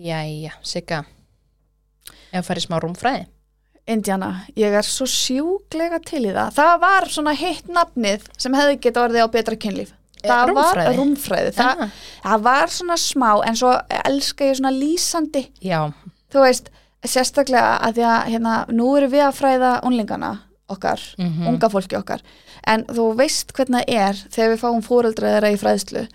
Jæja, Sigga Ef farið smá rúmfræði Indiana, ég er svo sjúklega til í það. Það var svona hitt nafnið sem hefði geta orðið á betra kynlíf. Það Eh, rúmfræði? var rúmfræði. Það, það var svona smá, en svo elska ég svona lýsandi. Já, Þú veist, sérstaklega að því að hérna, nú erum við að fræða unlingana okkar, Mhm. unga fólki okkar. En þú veist hvernig það er þegar við fáum fóreldra þeirra í fræðslu.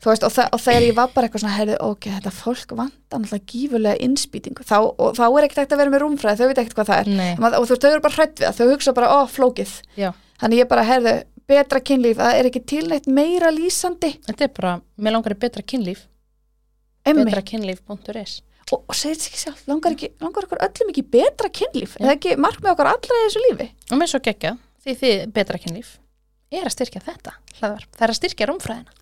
Þú veist, og, þa og þegar ég var bara eitthvað svona, heyrðu, ok, þetta fólk vantar náttúrulega gífurlega innspýtingu. Þá, og þá er ekkert ekkert að vera með rúmfræði, þau veit ekkert hvað það er. Nei. Og þú veist, þau eru bara hrætt við það, þau hugsa bara, ó, flókið. já Þannig ég bara, heyrðu, betra kynlíf, það er ekki til neitt meira lýsandi. Þetta er bara, mér langar í betra kynlíf betrakynlíf.is Og, og segir þetta ekki sjálf, langar, ekki, langar okkur öllum ekki betra kynlíf? Er það ekki markmið okkar allra í þessu lífi? Og mér svo geggja, því þið betra kynlíf er að styrkja þetta hlaðvar. Það er að styrkja rúmfræðina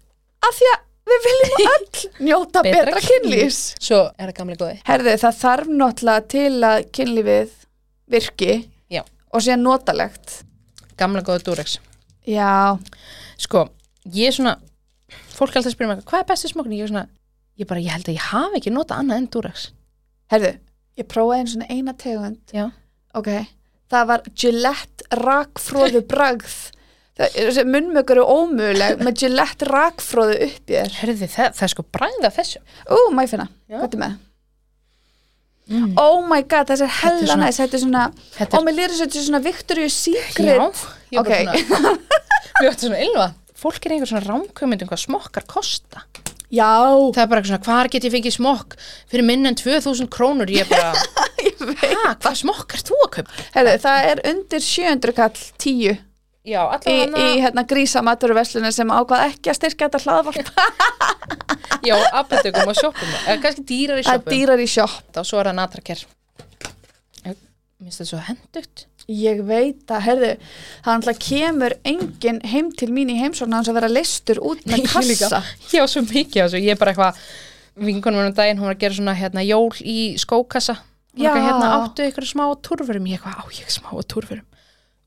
Af því að við viljum öll njóta betra, kynlífs. Svo er það gamli góði Herðu, það þarf náttúrulega til að kynlífið virki Já. og sé notalegt. Gamla góði Durex Já, Sko, ég er svona fólk alltaf að spyrja mig, hvað er besti smokkin? Ég er svona, ég bara, ég held að ég hafi ekki notað annað en Durex herðu, ég prófaði einu svona eina tegund. Já, Ok, það var Gillette rakfróðu bragð. Munnmögur eru ómöguleg með Gillette rakfróðu upp í þér. herði það, það er sko bræðið af þessu Ú, ég finna, Já. hvað er með? mm. Oh my god, þessi er hella næst, þetta er svona, er, mér lýður þetta er svona Victoria's já, Secret. ég er bara Ok. svona Við áttum svona ylva Fólk er einhver svona rámkjömynd um hvað smokkar kosta Já, Það er bara svona, hvar get ég fengið smokk fyrir minn en 2000 krónur Ég er bara, hæ, hvað smokkar þú að kaupa? herðu, það er undir 700 kall 10 Já, í, í allavega hérna grísa maturverslunum sem ákvað ekki að styrkja þetta hlaðvarp. Já, apotekum og sjoppum Eða kannski dýrar í Það sjoppum. dýrar í sjopp. Og svo er það natraker Minnst þetta svo hendugt Ég veit að, herðu, það alltaf kemur enginn heim til mín í heimsókn hans að vera listur út með Ég kassa. Já, svo mikið þessu, ég er bara eitthvað vinkonum mér um daginn, hún var að gera svona hérna, jól í skókassa. Hún var eitthvað hérna áttu ykkur smá túrfurum ég eitthvað, á ég smá túrfurum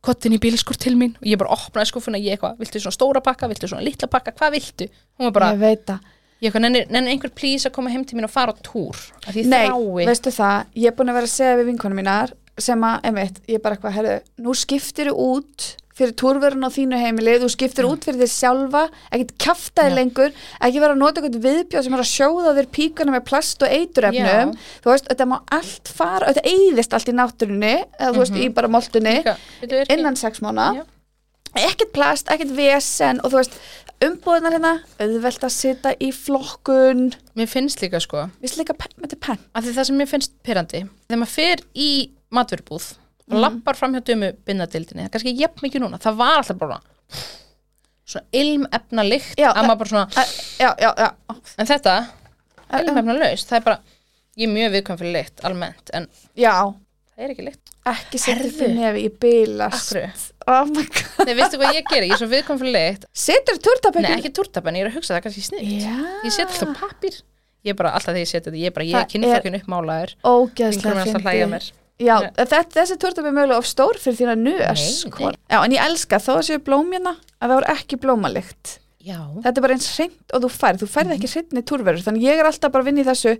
kottin í bílskur til mín og ég bara opnaði skúfuna ég eitthvað, viltu svona stóra pakka, viltu svona litla pakka hvað viltu? Hún var bara, Ég veit það. ég eitthvað, nenni, nenni einhver plís að koma heim til mín og fara á túr að því Nei, þrái veistu það, ég er búin að vera að segja við vinkonum mínar sem að, einmitt, ég er bara eitthvað, herðu, nú skiptir þú út fyrir túrverun á þínu heimili, þú skiptir út fyrir þig sjálfa, ekkert kjaftaði Já. lengur, ekki vera að nota eitthvað viðbjóð sem er að sjóða þér píkuna með plast og eiturefnum, þú veist, þetta má allt fara, þetta eyðist allt í náttúrunni, eða þú veist, í bara moltunni, Líka, veitu, er ekki- innan sex mánu, Já. ekkert plast, ekkert vesen og þú veist, umbúðunar hérna, auðvelt að sita í flokkun, mér finnst líka sko. Við líka penn, með þetta penn. að því það sem mér finnst pyrrandi þegar maður fer í matvörubúð og Mhm. lappar fram hjá dömu bindadildinni, það er kannski jafn mikið núna. Það var alltaf bara svona ilmefna lykt Já, að maður bara svona, Já, já, en þetta ilmefna laust, það er bara ég er mjög viðkvæm fyrir lykt almennt en það er ekki lykt. Ekki setja nefi í bilast. Akkur, Oh my god. nei veistu hvað ég gerir, ég er svo viðkvæm fyrir lykt. Setur turtapekkin? nei ekki túrtapen, ég er að hugsa það kannski snið Já. ég set alltaf pappir ég er bara alltaf þegar ég set þetta, ég er bara, ég er kynflokkin uppmálaður. Ógeðslega Já, þetta, þessi turtapekki er mögulega of stór fyrir þína nös. Nei, kona. Já, en ég elska þó að séu blóm hérna að það voru ekki blómalikt. já, Þetta er bara eins hreint og þú færð. Þú færð ekki hreintni túrverður. Þannig ég er alltaf bara að vinna í þessu,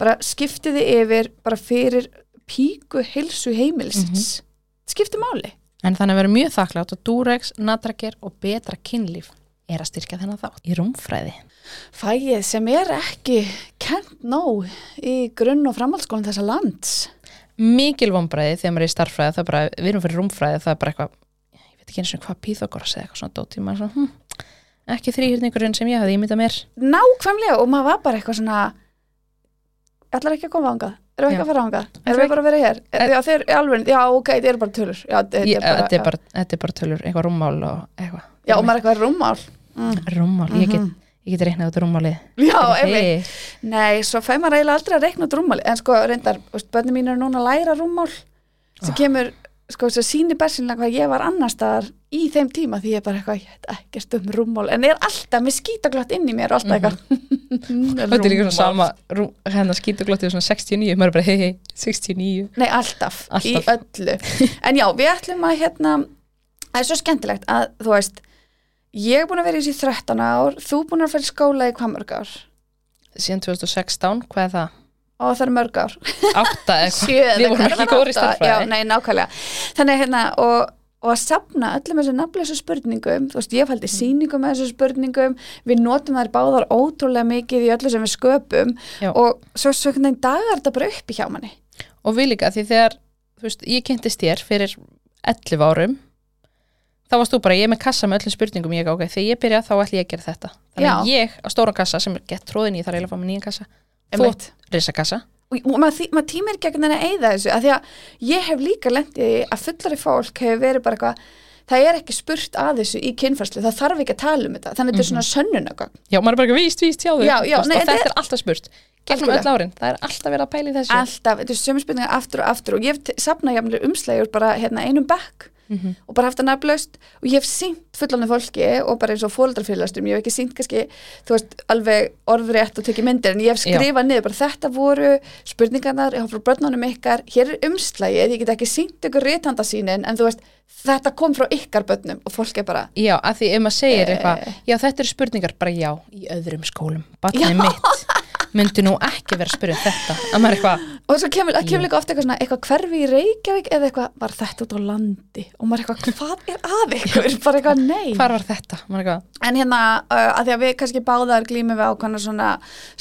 bara skiptiði yfir bara fyrir píku heilsu heimilisins. Skipti máli. En þannig að vera mjög þakklátt að Durex, Natraker og betra kynlíf er að styrkja þennan þátt í rúmfræði. Fæið sem er ekki kent nóg í grunn- og framhaldsskólan þessa lands. Mikil vonbræði þegar maður er í starffræði, það er bara, við erum fyrir rúmfræði, það er bara eitthvað, ég veit ekki eins og hvað Píþagoras eða eitthvað svona dót, ég maður svona, hm, ekki þrýhjörningurinn sem ég hafði ímyndað mér. Nákvæmlega og maður var bara eitthvað svona allar ekki að koma ángað erum við ekki að fara ángað, erum við bara að vera hér? En- já þeir, alveg, já ok, þetta er bara tölur. Já, þetta er bara, er er tölur, eitthvað rúmmál og eitthvað. já, og maður er eitthvað rúmmál. Mm. Rúmmál, ég get, Mhm. ég get reiknað út rúmmálið. já, einmitt, nei, svo fæ maður eiginlega aldrei að reikna út rúmmál, en sko reyndar, bönni mín eru núna að læra rúmmál sem Ah. kemur, sko, sem sýnir bersinlega hvað ég var annar staðar í þeim tíma því ég er bara eitthvað, ég veit ekkert um rúmmál en er alltaf með skítaglott inn í mér og alltaf eitthvað Mhm. Þetta er líka svona sama, rú, hérna skítuglottið svona 69, maður er bara hei hei, 69. Nei, alltaf, í Alltaf. öllu En já, við ætlum að hérna Það er svo skemmtilegt að, þú veist Ég er búin að vera í þessi 13 ár. Þú búin að fara í skóla í hvað mörg ár? Síðan 2016, hvað er það? og það er mörg ár. Átta eða eitthvað sjö eða við vorum ekki góður í átta, já, starfræði nei, nákvæmlega. Þannig hérna og, og að sapna öllum þessu nafnleysu spurningum þú veist, ég fældi sýningum með þessu spurningum við notum þær báðar ótrúlega mikið í öllu sem við sköpum Já. og svo, svo einhvern veginn dagar þetta bara upp í hjá manni. Og við líka því þegar þú veist, ég kynntist þér fyrir 11 árum þá varst þú bara, ég er með kassa með öllum spurningum ég, ok, þegar ég byrja þá ætlum ég að gera þetta. Þannig að ég á stóran kassa sem er gett tróðin í þar eiginlega fá með nýjan kassa. Þú risakassa. Og, og maður, maður tímir ekki að eyða þessu að því að ég hef líka lendið að fullari fólk hefur verið bara eitthvað það er ekki spurt að þessu í kynfærslu það þarf ekki að tala um þetta, þannig að þetta er svona sönnunagögn já, maður er bara ekki víst, víst þau Já, nei, og þetta er alltaf spurt. Gegnum öll árin, það er alltaf verið að pæla í þessu. Alltaf, þetta er sömu spurningar aftur og aftur og ég jafnir umslægjur bara hérna einum bekk Mhm. og bara haft það nafnlaust. Og ég hef sínt fullanir fólki og bara eins og fóldrafélagstum, ég hef ekki sínt kannski, þú veist, alveg orðrétt og tekið myndir en ég hef skrifað niður, bara þetta voru spurningarnar, ég hafa frá börnunum ykkar hér er umslægið, ég get ekki sínt ykkur réttandasýnin, en þú veist þetta kom frá ykkar börnum. Og fólk er bara já, að því ef maður segir Eh. eitthvað já, þetta eru spurningar, bara já, í öðrum skólum barnið mitt. Myndi nú ekki vera að spyrja um þetta. Að maður er eitthvað, og svo kemur, það kemur líka ofta eitthvað eitthvað hverfi í Reykjavík eða eitthvað, var þetta út á landi? Og maður er eitthvað, hvað er að ykkur? Bara eitthvað, nei. Hvar var þetta? Maður er eitthvað, En hérna, uh, að því að við kannski báðar glýmum við ákvæmna svona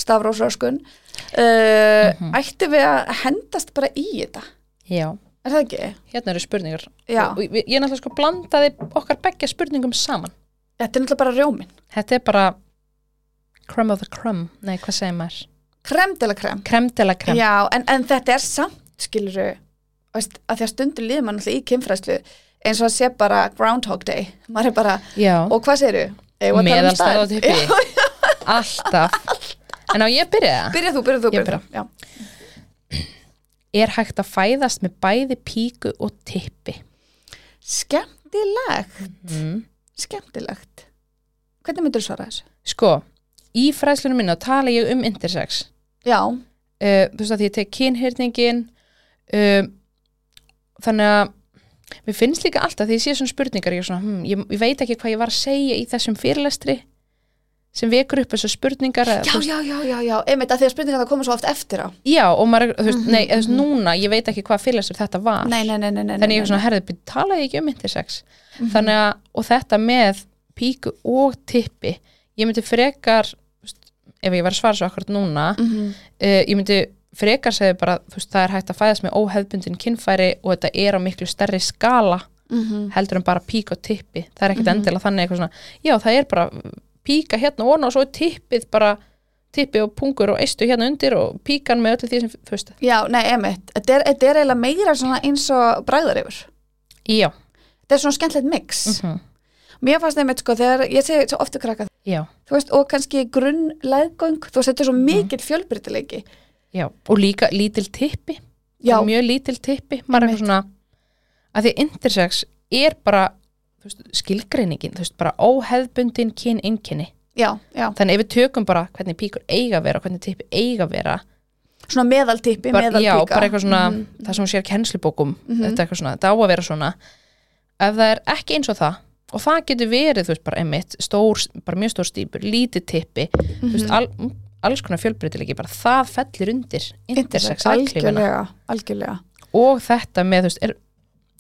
stafrósröskun, uh, Mhm. ættum við að hendast bara í þetta? já. Er það ekki? hérna eru spurningar. Og ég ég náttúrulega sko blandaði okkar beggja spurningum saman. Þetta er náttúrulega bara rjómin. þetta er bara crumb of the crumb, nei hvað segir maður Krem til að krem. creme de la creme Já, en, en þetta er samt, skiluru, veist, að því að stundur líður mann alltaf í kynfræslu eins og að sé bara Groundhog Day. Maður er bara, já, og hvað tala um meðalstæð á tippi alltaf en á ég byrja það Byrja þú, byrja þú, byrja þú. Já. er hægt að fæðast með bæði píku og tippi Skemmtilegt, mm. skemmtilegt. Hvernig myndur þú svara þessu? sko, í fræðslunum minna tala ég um intersex Já, uh, þú veist að því ég tek kynhyrningin uh, þannig að mér finnst líka alltaf því ég sé svona spurningar ég, svona, hm, ég, ég veit ekki hvað ég var að segja í þessum fyrirlestri sem vekur upp þessu spurningar já, veist, já, já, já, já, einmitt að því að spurningar það koma svo oft eftir á. já, og maður, þú veist, Mhm, nei, þú veist, núna ég veit ekki hvað fyrirlestur þetta var Nei, nei, nei, nei, nei. þannig ég er svona, herðið, talaði ekki um intersex Mhm. þannig að, og þetta með píku og tippi ég myndi frekar ef ég var að svara svo akkurat núna Mhm. uh, ég myndi frekar segja bara veist, það er hægt að fæðast með óhefbundin kynfæri og þetta er á miklu stærri skala Mhm. heldur en bara pík og tippi það er ekkert Mhm. endilega þannig eitthvað svona já, það er bara píka hérna og og svo er tippið bara tippi og pungur og eistu hérna undir og píkan með öllu því sem, veist, Já, nei, einmitt. Þetta er, þetta er eiginlega meira eins og bræðar yfir. já Þetta er svona skemmtilegt mix. mm Mér fannst einmitt sko þegar, ég segi ofta krakka, veist, og kannski grunnleðgöng, þú veist, þetta er svo Mhm. mikill fjölbreytileiki. já, og líka lítil tippi mjög lítil tippi maður er eitthvað svona að því intersex er bara þú veist, skilgreiningin, þú veist, bara óhefbundin kyn já. þannig ef við tökum bara hvernig píkur eiga að vera og hvernig tippi eiga að vera Svona meðaltippi, bara, já, meðalpíka. bara eitthvað svona Mhm. það sem hún sér kennslubókum Mhm. þetta er eitthvað svona, þetta á að vera svona ef það er ekki eins og það og það getur verið, þú veist, bara einmitt stór, bara mjög stór stýpur, lítið tippi þú veist, Mhm. al, alls konar fjölbreytilegi bara það fellir undir intersex algjörlega, algjörlega. og þetta með, þú veist, er,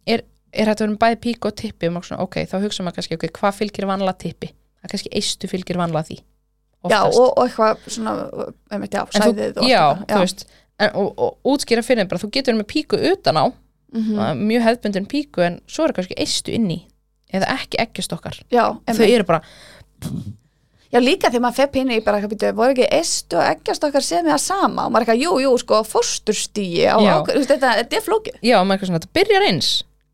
er, er þetta verið bæði pík og tippi og svona, ok, þá hugsa maður kannski, ok, hvað fylgir vanlega tippi það kannski eistu fylgir vanlega því Já, oftast. og, og eitthvað svona, einmitt, já, En þú, sæðið og já, þetta, þú veist en, og, og útskýra fyrir bara, þú getur með píku utan á, Mhm. mjög hefðbundin píku en svo er kannski eistu inni eða ekki ekkjustokkar, Já, þau eru bara Já, líka þegar maður fepp hinn í bara voru ekki eist og eggjast okkar sem er sama? Og maður er eitthvað, jú, jú, sko, veist, þetta, þetta er flókið. já, maður er eitthvað svona, þetta byrjar eins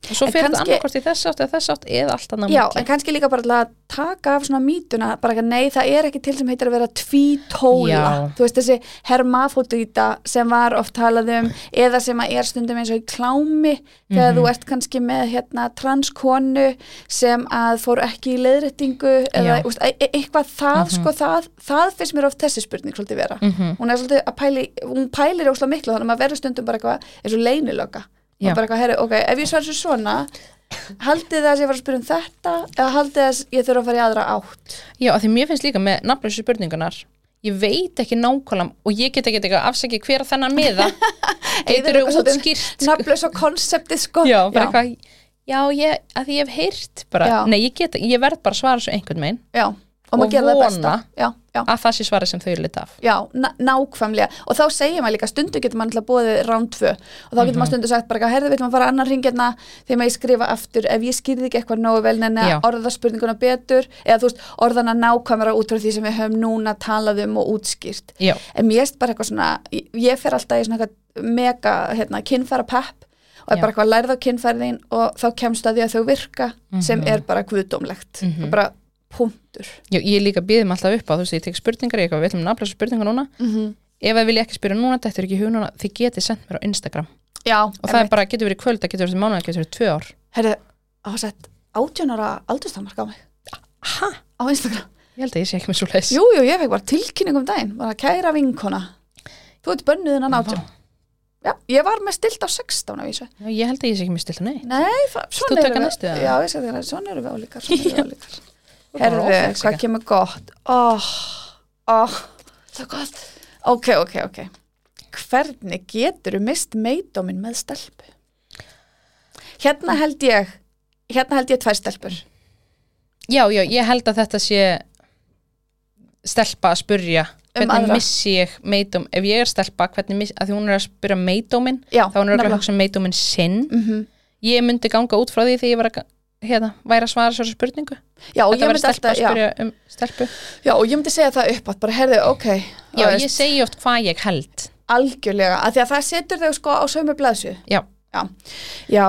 og svo fyrir þetta annarkort í þess átt eða þess átt eða allt annað Já, en kannski líka bara að taka af svona mítuna, bara ekki, nei, það er ekki til sem heitir að vera tvítóla, þú veist, þessi hermafótýta sem var oft talað um, eða sem að er stundum eins og í klámi, þegar Mhm. þú ert kannski með hérna transkonu sem að fór ekki í leiðréttingu, eða, úst, e e eitthvað það, Mhm. sko, það, það finnst mér oft þessi spurning svolítið vera. Mhm. Hún er svolítið að pæli, hún pælir óslega miklu, þannig að maður verður stundum bara eitthvað, eins og leynilöka. Og bara eitthvað, herri, ok, ef ég svar svo svona, haldið það að ég var að spyrja um þetta eða haldið það að ég þurfa að fara í aðra átt? Já, af því mér finnst líka með nafnlösu spurningunar ég veit ekki nákvæmlega og ég get ekki eitthvað afsækja hver að þennan getur Eyðileggur þú svolítið útskýrt? nafnlaus og konseptið sko. Já, bara eitthvað já, ég, að því ég hef heyrt bara, Já. nei, ég get, ég verð bara að svara svo einhvern megin. Já, og Og það vona já, já, að það sé svara sem þau eru lit af já, ná- nákvæmlega og þá segir maður líka, stundu getur maður alltaf búið rán tvö og þá getur Mhm. maður stundu sagt bara, herði, vill maður fara annar hringirna þegar maður skrifa aftur, ef ég skýrði ekki eitthvað nógu vel neina Já. orða spurninguna betur eða þú veist, orðana nákvæmara út frá því sem við höfum núna talað um og útskýrt já, en mér erst bara eitthvað svona ég, ég fer alltaf í svona mega hérna, kynfæra pepp og er Já. bara eitthvað lærð á kynfærðin og þá kemst að því að þau virka sem Mhm. er bara guðdómlegt Mhm. og bara punktur. Já, ég líka býðum alltaf upp á þú veist, ég tek spurningar við ætlum að nafnlega spurningar núna. Mm -hmm. ef það vilja ekki spyrja núna, þetta er ekki núna þið getið sendt mér á Instagram. Já, og það er bara, getur verið kvöld, það getur verið mánuð, það getur verið tvö ár. Herri, á sett átjónara aldurstammark á mig. Ha? á Instagram. Ég held að ég sé ekki með svo leis jú, jú, ég fekk bara tilkynning um daginn bara kæra vinkona þú ert bönnuð innan átjón já, ég var með stilt á 16 af vísu. Já, ég held að ég sé ekki með stilt nei nei, Þú svona næstu, við já, ég segi þér, svona erum við álíkar svona erum við álíkar Herðu, hvað kemur gott? Oh, oh, það er gott. Ok, ok, ok. Hvernig getur þú mist meidómin með stelpu? Hérna held ég, hérna held ég tvær stelpur. Já, já, ég held að þetta sé stelpa að spurja Um hvernig aðra. missi ég meidóm ef ég er stelpa, hvernig missi, að því hún er að spyrja meidómin, þá hún er að hugsa um meidómin sinn, Mm ég myndi ganga út frá því þegar ég var að, hérna, væri að svara svo spurningu, Já, og þetta væri stelpa alltaf, að já, spyrja um stelpu. Já, og ég myndi segja það upp bara herðu, ok, Já, ég veist, segi oft hvað ég held. Algjörlega, að því að það setur þau sko á sömu blaðsu. Já. Já, já,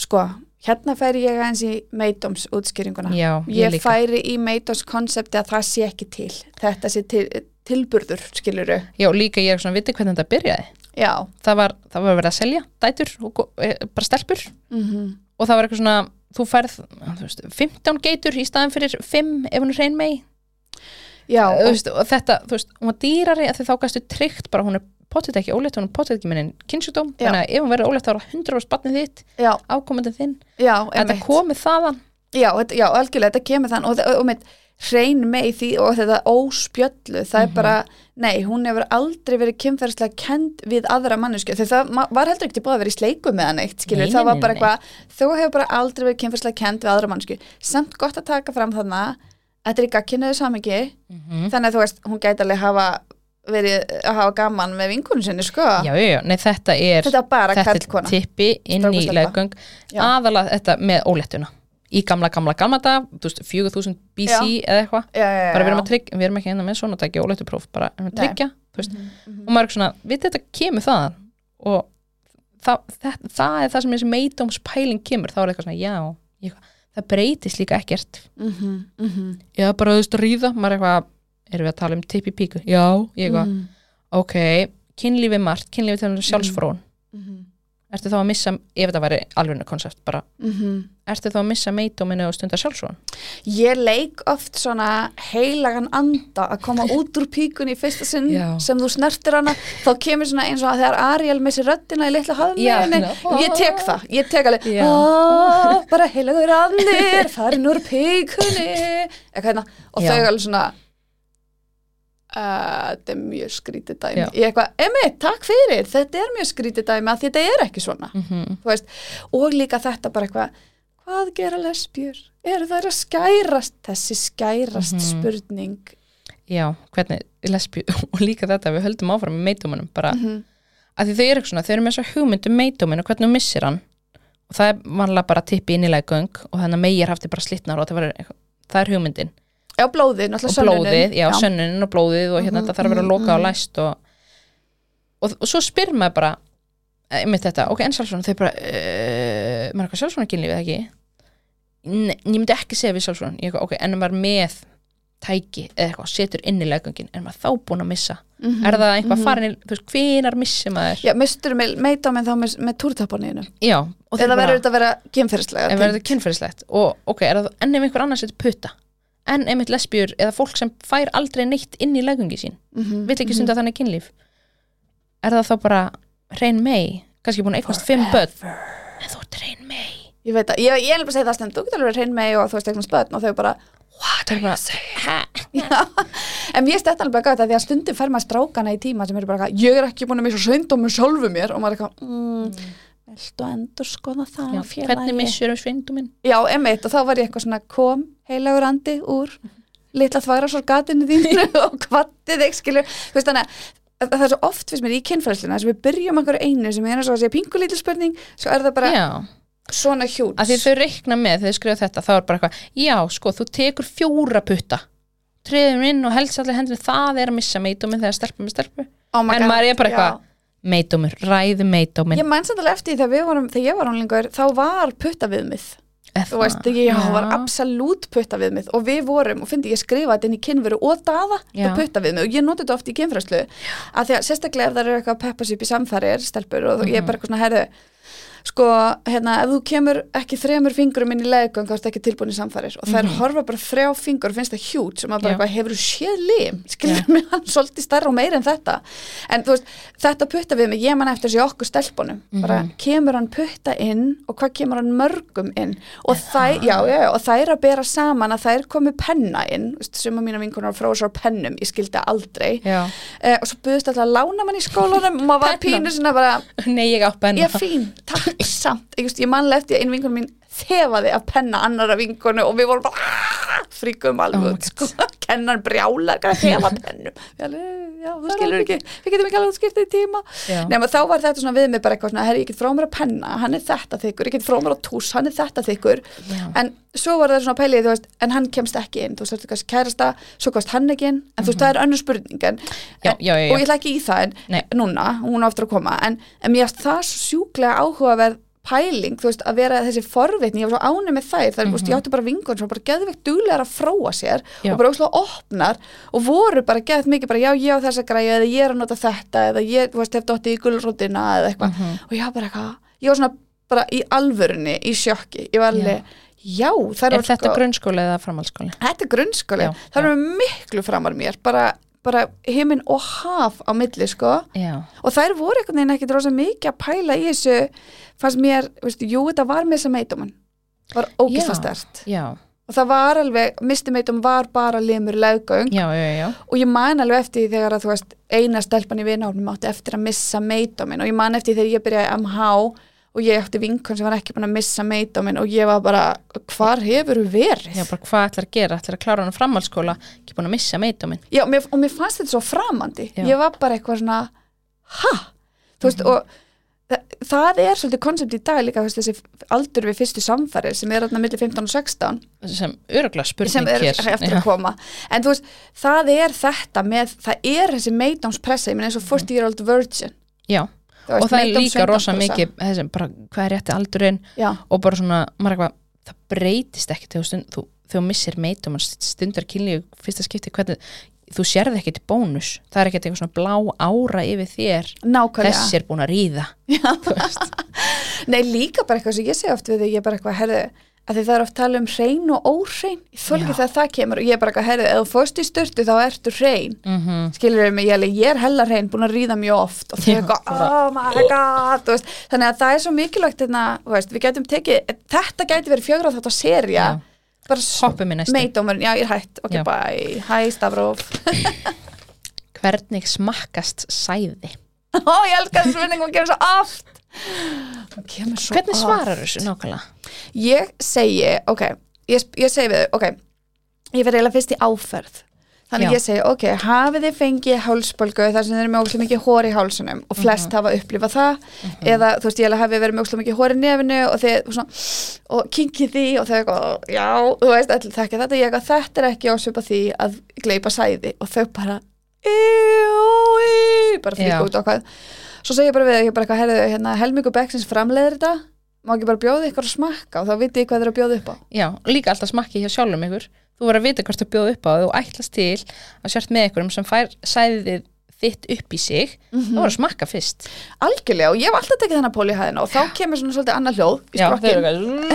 sko, hérna færi ég eins í meidóms útskýringuna. Já, ég, ég færi í meitós konsepti að það sé ekki til þetta sé til, tilburður skiluru Já, líka ég er svona, viti hvernig þetta byrjaði? Já. Það var, það var verið að selja dætur og eh, bara stelpur. Mm og það var eitthvað svona, þú færð þú veist, 15 geitur í staðan fyrir 5 ef hún er reyn mei já, og, og, veist, og þetta, þú veist, hún var dýrari að þið þá gæstu tryggt bara, hún er potið ekki ólétt hún er potið ekki minni kynnsjúdóm þannig að ef hún verður ólétt þá er 100% batnið þitt ákomandi þinn, þetta komið þaðan. Já, þetta, já, algjörlega, þetta kemur þann og, og, og með hrein með því og þetta óspjöllu, það er Mhm. bara nei, hún hefur aldrei verið kynferðslega kend við aðra mannesku, þegar það var heldur ekki búið að vera í sleiku með hann eitt, skilur, það var bara eitthvað þú hefur bara aldrei verið kynferðslega kend við aðra mannesku samt gott að taka fram þarna þetta er í gagkinuðu samingi mm þannig að þú veist, hún gæti alveg hafa verið að hafa gaman með vinkunum sinni sko, já, já, já, nei þetta er þetta er bara kallkona tippi inn í Já. aðalega þetta með óléttuna í gamla, gamla, gamla dag, þú veist, 4000 BC eða eitthvað, já, já, já, bara við erum að tryggja við erum ekki hérna með svona tæki óléttupróf, bara erum að tryggja, þú veist, Mhm, mhm. og maður er svona, við þetta kemur þaðan. Og það, það, það er það sem þessi meidómspæling kemur, þá er eitthvað svona, já ég, það breytist líka ekkert. Mhm, mhm, já, bara þú veist að ríða, maður er eitthvað erum við að tala um tippi píku, já, ég eitthvað. Mhm, ok, kynlífi margt, kynlífi til um sjálfsfrón mhm, ertu þá að missa, ef þetta væri alveg konsept bara, mhm. ertu þá að missa meidóminu og stundar sjálfsfrón Ég leik oft svona heilagan anda að koma út úr píkunni í fyrsta sinn Já. sem þú snertir hana. Þá kemur svona eins og að þegar Ariel missi röddina í litla hafðmeginni ég tek það, ég tek alveg Já. "Ah, bara heilagur andir farin úr píkunni. Hérna. Og þau alveg svona þetta er mjög skrítið dæmi Já. ég eitthvað, emitt, takk fyrir þetta er mjög skrítið dæmi að þetta er ekki svona mm -hmm. veist, og líka þetta bara eitthvað hvað gera lesbjur? eru þær að skærast? þessi skærast Mhm. spurning já, hvernig lesbí og líka þetta, við höldum áfram með meidóminum bara, Mhm. að því þau eru eitthvað svona, þau eru með þess hugmynd um meidómin og hvernig þú missir hann og það er vanlega bara tippi inn í leggöng og þannig að meir hafti bara slitnar og það, var, það er hugmyndin já, blóðið, náttúrulega sönnunin blóðið, já, sönnunin og blóðið og hérna Mhm, þetta þarf að vera mhm, lokað og mhm. læst og, og, og svo spyr maður bara einmitt þetta, ok, en sjálfsvona þau bara, uh, maður er eitthvað sjálfsvona kynlífið ekki? Nei, ég myndi ekki segja við sjálfsvona, ég eitthvað, ok, en ef maður með tæki eða eitthvað, setur inn í leggöngin er maður þá búin að missa, Mhm, er það einhvað mhm. farin í, þú veist, hvenar missi maður? Já, mistur með, meita með þá með, með túrtapaninu já, eða verður þetta að vera kynferðslega ef verður kynferðislegt? Og ok, er það enn ef einhver annar setur putta en einmitt lesbjur eða fólk sem fær aldrei neitt inn í leggungi sín Mhm, vill ekki stunda þannig kynlíf. Er það þá bara hrein mei kannski búin að eignast fimm börn. En þú ert hrein mei ég veit að, ég, er alveg að segja það stend þú getur alveg reyn með og þú veist eignast börn og þau bara er bara, hæ, Já, en mér stætti alveg gæta því að stundum fer maður strákana í tíma sem eru bara ég er ekki búin að missa sveindómi sjálfu mér. Og maður er eitthvað, mm, viltu endur skoða það Já, hvernig missur um svinduminn Já, emmitt, og þá var ég eitthvað svona kom heilagur andi úr litla þvagrásargatinu þínu og kvatti þig, skilur, þú veist þannig að það er svo oft fyrst mér í kynfræðsluna sem við byrjum einhverju einu sem er eins og að segja pingu lítil spurning svo er það bara Já, svona hjút. Að því þau reikna með þau skrifa þetta þá er bara eitthvað, já sko, þú tekur fjóra putta. Treðum inn og helst allir hendurinn það er að missa meitóminn þegar stelpa með stelpu. Oh my en God, maður er bara eitthvað, meitómur, ræðu meitóminn. Ég mæn alveg eftir þegar við vorum, þegar ég var ánlingur þá var putta viðmið þú veist, ég var absolutt putta viðmið og við vorum, og fyndi ég skrifa þetta inn í kynveru og daða Já. og putta viðmið og ég noti þetta oft í kynfræðslu að því að sérstaklega ef það eru eitthvað að peppa sér upp í samfærir stelpur og ég er bara eitthvað svona herðu sko, hérna, ef þú kemur ekki þremur fingurum inn í leðgöng þá ertu ekki tilbúin í samfærir og það er horfa bara þrjá fingur og finnst það hjút sem að bara eitthvað hefur séð lim? Skilur mig hann svolítið starra og meira en þetta. En veist, þetta putta við mig ég man eftir þessi okkur stelpunum. Bara kemur hann putta inn og hvað kemur hann mörgum inn? Og þær, já, já, já, og þær að bera saman að þær komu penna inn. Veist, sem að mína vinkunar fróðsar pennum ég skildi aldrei. Eh, og svo buðist alltaf að lána mann í skólanum og maður var pínu svona bara nei ég ég er fín, takk samt ég, ég manlega eftir að einu vinkunum mín þefaði að penna annara vinkunu og við vorum bara! Fríkum Oh alveg my út, sko, kennan brjálar hvað þefa pennum. Alveg, já, þú skilur ekki, við getum ekki alveg útskiptið í tíma. Nema þá var þetta svona við mig bara eitthvað svona, herri, ég get frá mér að penna, hann er þetta þykkur ég get frá mér að tús, hann er þetta þykkur. Já. en svo var það svona pælið, þú veist en hann kemst ekki inn, þú veist, þú veist, kærasta svo komst hann ekki inn, en þú veist, það er önnur spurning en, Mhm. Já, og ég ætla ekki í það en núna, hún á aftur að koma en, en mér það sjúklega áhugaverð pæling, þú veist, að vera þessi forvitni ég var svo ánum með þær, þar, mm -hmm. ég átti bara vingun sem bara geðveikt duglegar að fróa sér Já. og bara óslega opnar og voru bara geðt mikið bara, já, ég á þessa græja eða ég er að nota þetta, eða ég, þú veist, hef dottið í gulrótina eða eitthvað og ég var bara eitthvað, ég var svona bara í alvörunni, í sjokki, ég var alveg já, það Er þetta grunnskóli eða framhaldsskóli? þetta er grunnskóli, Já, það já. er miklu framar mér, bara, bara himinn og haf á milli, sko. Já, og þær voru einhvern veginn ekkit rosa mikið að pæla í þessu fannst mér, veistu, jú þetta var með þessa meitumann var ógislega Já. stert og það var alveg, misti meitum var bara limur leggöng já, já, já. og ég man alveg eftir því þegar að þú veist eina stelpan í vinahólmum átti eftir að missa meitumin og ég man eftir því þegar ég byrjaði MH og ég átti vinkon sem var ekki búin að missa meitumin og ég var bara, hvar hefur þú verið? Já, bara hvað ætlar að gera, ætlar að klára hann á framhaldsskóla? Ekki búin að missa meitóminn Já, mér, og mér fannst þetta svo framandi. Já. ég var bara eitthvað svona ha, þú veist, og það, það er svolítið konsept í dag líka veist, þessi aldur við fyrstu samfæri sem er þarna milli 15 og 16 sem öruglega spurning hér. eftir en þú veist, það er þetta með, það er þessi meidómspressa, ég meina eins og 40 year old virgin. Já, þú og það er líka rosa mikið þessi, bara, hvað er rétti aldurinn? Já, og bara svona, maður eitthvað það breytist ekki þegar þú missir meitum og stundar kynlíu fyrsta skipti hvernig, þú sérði til bónus. Það er ekki eitthvað svona blá ára yfir þér. Nákvæmlega. Þessi er búin að ríða. Veist. Nei, líka bara eitthvað sem ég segi oft við þig, ég er bara eitthvað, herðu, að það er oft tala um hrein og óhrein, ég þól ekki Já. þegar það kemur og ég er bara eitthvað, herðu, ef þú fórst í styrtu þá ertu hrein, mm skilur mig, ég, ég er hella hrein, búin að ríða mjög oft. Og þau er eitthvað, oh my god, veist, þannig að það er svo mikilvægt hérna, veist, tekið, þetta gæti verið fjögur á þetta serja, bara meidómurinn, já, ég er hætt, ok, Já. bye, hæ, Stafróf, hvernig smakkast sæði? Ó, ég elskar þessu vinning, hún kemur svo oft, hvernig svarar þessu nákvæmlega Ég segi, ok, ég, ég segi við þau, ok, ég fer eiginlega fyrst í áferð. Þannig Já. ég segi, ok, hafið þið fengið hálsbólgu þar sem þeir eru með óslega mikið hór í hálsunum og flest Mhm. hafa upplifað það eða þú veist, ég hafið verið með óslega mikið hór í nefinu og þið og og kinkið því og þau eitthvað, já, þú veist, allir þekki þetta, ég eitthvað, þetta er ekki ásvipa því að gleipa sæði og þau bara, í, bara fríka út hvað. Svo segi ég bara við, ég bara eitthvað, hérna, helmingu Becksins framleiðir þetta, má ekki bara bjóða ykkur að smakka? Og þá vitið þið hvað þeir að bjóða upp á. Já, líka alltaf smakki hjá sjálfum ykkur. Þú verður að vita hvort þú bjóð upp á. Og ætlast til að sért með ykkurum sem fær sæðið þitt upp í sig Mhm. þú verður að smakka fyrst algjörlega og ég hef alltaf tekið þennan pól í hæðina og þá kemur svona svolítið annað hljóð í Já, þau sprokkinn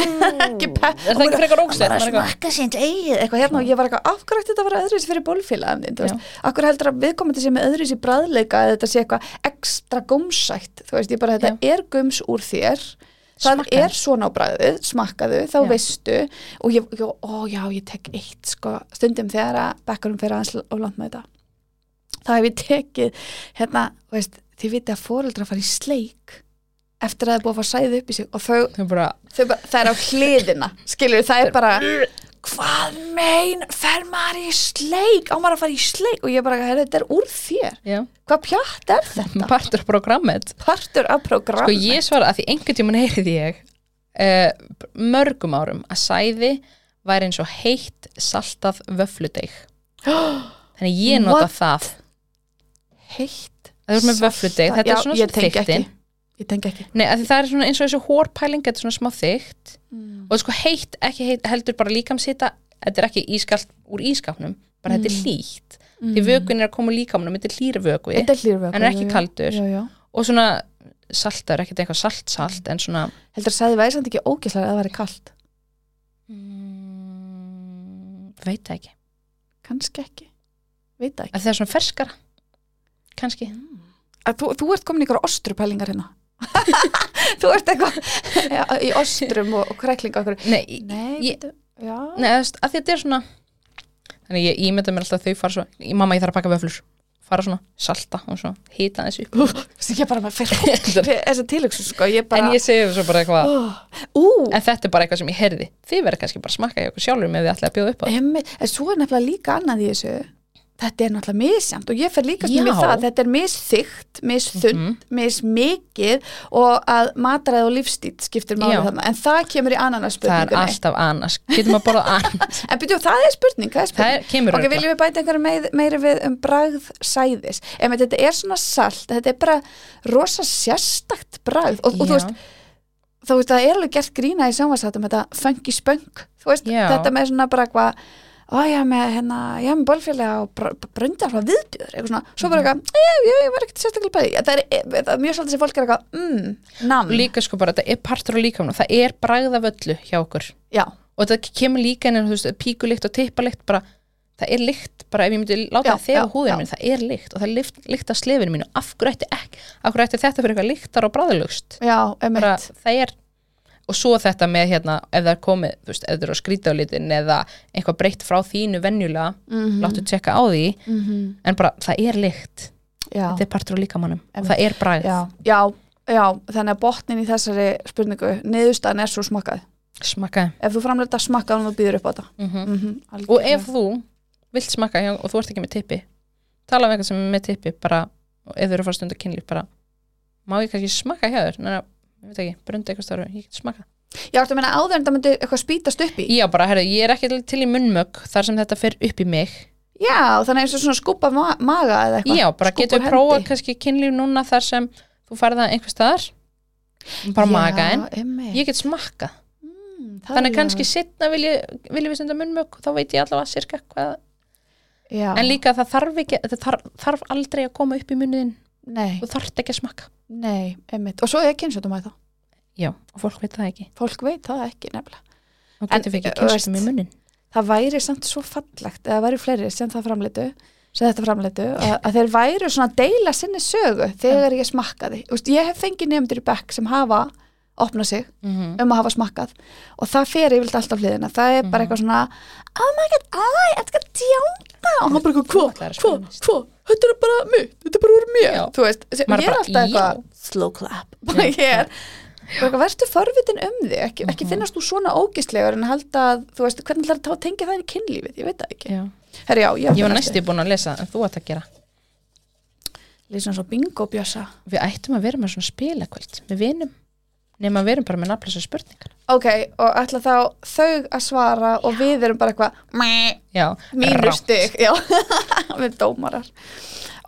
Ekki pepp. Er það ekki frekar ógstætt? bara smakka sínt eigið eitthvað hérna og ég var eitthvað afgrætt þetta var öðruvísi fyrir veist, akkur heldur að viðkomandi sé með öðruvísi bræðleika eða þetta sé eitthvað ekstra gumsætt, þú veist, ég bara þetta er gums úr þér það Smakkaðu. er svona á bræðið, smakkaðu þá Já. veistu og ég, ég, ó já, ég tek eitt sko, stundum þegar að bekkarum fyrir aðeins og langt með þetta þá hef ég tekið hérna, veist, þið viti að fóreldra fara í sleik eftir að það er búið að fara sæði upp í sig og þau, Þau bara, þau bara, það er á hliðina skilur, það er bara hvað mein, fer maður í sleik? Á maður að fara í sleik? Og ég bara, heyrðu, þetta er úr þér. Já, hvað pjatt er þetta? partur af programmet. Partur af program Sko ég svara að því einhvern tímann heyrði ég uh, mörgum árum að sæði væri eins og heitt saltað vöfludeig Þannig ég nota What? það heitt Það er með vöfludeig, þetta er svona ekki. ég tengi ekki Nei, það er svona eins og þessu hórpæling þetta er svona smá þykkt mm. og sko heitt, ekki heitt, heldur bara líkamsita þetta er ekki ískalt úr ískapnum bara þetta er Mm. hlýtt því vökun er að koma úr líkamnum, þetta er hlýri vökvi þetta er er ekki kaldur. já, já. og svona saltar, ekkert eitthvað salt salt en svona heldur að sæði væri samt ekki ógæslega að það væri kalt mm, veit það ekki kannski ekki, veit það ekki að það er svona ferskara kannski. Að þú, þú ert komin ykkur ostrupælingar hérna. Þú ert eitthvað í ostrum og, og kræklinga okkur. nei, nei, ég- nei að, að þetta er svona þannig ég ímynda mér alltaf að þau fara svo ég, mamma ég þarf að baka vöflur. Fara svona salta og svona hita þessu upp. Þessi, ég bara með fyrir þess að tilöksu sko, ég bara en ég segi svo bara eitthvað ú, en þetta er bara eitthvað sem ég heyrði. Þið verður kannski bara að smakka í okkur sjálfur með því ætlaði að bjóða upp á það. En svo er nefnilega líka annað í þessu þetta er náttúrulega misjant og ég fer líka við það, þetta er misþygt misþund, Mhm. mismikið og að mataræð og lífstítt skiptir máli þarna, en það kemur í annan það er spurningunni, alltaf annars. Getum að borða annars? En byrju, það er spurning það er það spurning, kemur ok, viljum við bæta einhverju meir, meiri við um bragð sæðis, ef þetta er svona salt þetta er bara rosa sérstakt bragð og, og þú veist þú veist, það er alveg gert grína í sjónvarsættum þetta funky spunk, þú veist, Já. þetta með svona bara eitthvað ó já með hérna, já með bólfélaga og br bröndi alltaf viðbjöður eitthvað svona, svo bara eitthvað, ég, ég, ég var ekkert sérstaklega bæði, það er, það er mjög svolítið sem fólk er eitthvað, mm, nam. Og líka sko bara, þetta er partur á líkamann það er bragða völlu hjá okkur. Já, og þetta kemur líka inn píkulikt og tippalikt bara, það er lykt bara ef ég myndi láta það þegar já. mín, það er lykt. Og það er lykt, lykt af slefinu mínu, af hverju ætti þetta fyrir eitthvað lyktar og emitt það er og svo þetta með hérna, ef það er komið þú veist, ef það er á skrítálitin eða eitthvað breytt frá þínu venjulega mm láttu tjekka á því, -hmm. en bara það er lykt, þetta er partur á líkamannum og það er bræð, já, já, já þannig að botnin í þessari spurningu niðurstaðan er svo smakkað. Smakka ef þú framleita smakkað og þú býður upp á þetta. Mm mm -hmm, og ef þú vilt smakka hjá, og þú ert ekki með tippi tala um eitthvað sem er með tippi bara, ef þú eru að fara stund að kynlíf bara, má ég kannski smakka hjá þér ég veit ekki, brundi eitthvað stáru ég get smakka Já, að meina áður en það myndi eitthvað spýtast upp í? Já bara, herru, ég er ekki til- í munnmögg þar sem þetta fer upp í mig. Já, þannig eins og svona skúpa ma maga eða eitthvað. Já, bara Skúpa getur við prófa kannski kynlíf núna þar sem þú færð það einhvers staðar. Bara magaðin, einmitt. ég get smakka Mm, það þannig kannski alveg- setna vilja vil við stunda munnmögg þá veit ég allavega sirka hvað Já, en líka það þarf ekki, þetta þarf, þarf aldrei að koma upp í munniðin Nei, þú þarft ekki að smakka. Nei, einmitt. Og svo er kynnsjóttum að það já, og fólk veit það ekki. Fólk veit það ekki nefnilega. Og En, getur við ekki veist- í munnin. Það væri samt svo fallegt eða væri fleiri sem það framleitu sem þetta framleitu, að, að þeir væru svona að deila sinni sögu þegar ég smakkaði. Þú veist, Ég hef fengið nefndir í bekk sem hafa opnað sig mm -hmm. um að hafa smakkað. Og það fer yfirleitt alltaf hliðina. Það er bara Mhm. eitthvað svona oh my god, æ, þetta er og bara mitt, þetta er bara úr mér. Já. þú veist, ég er alltaf eitthvað slow clap, bara ég er verður forvitin um þig ekki, ekki Mhm. finnast þú svona ógistlegar en halda að, þú veist, hvernig ætlar að tengja það í kynlífið, ég veit það ekki. Herri, já, ég, var næstu búin að lesa en þú að gera. Lýsum svo bingo bjössa. Við ættum að vera með svona spilakvöld með vinum nema við erum bara með nafnlösa spurningar. Ok, og ætla þá þau að svara og við erum bara eitthvað meh, já, mínur rangt. stig já, við dómarar.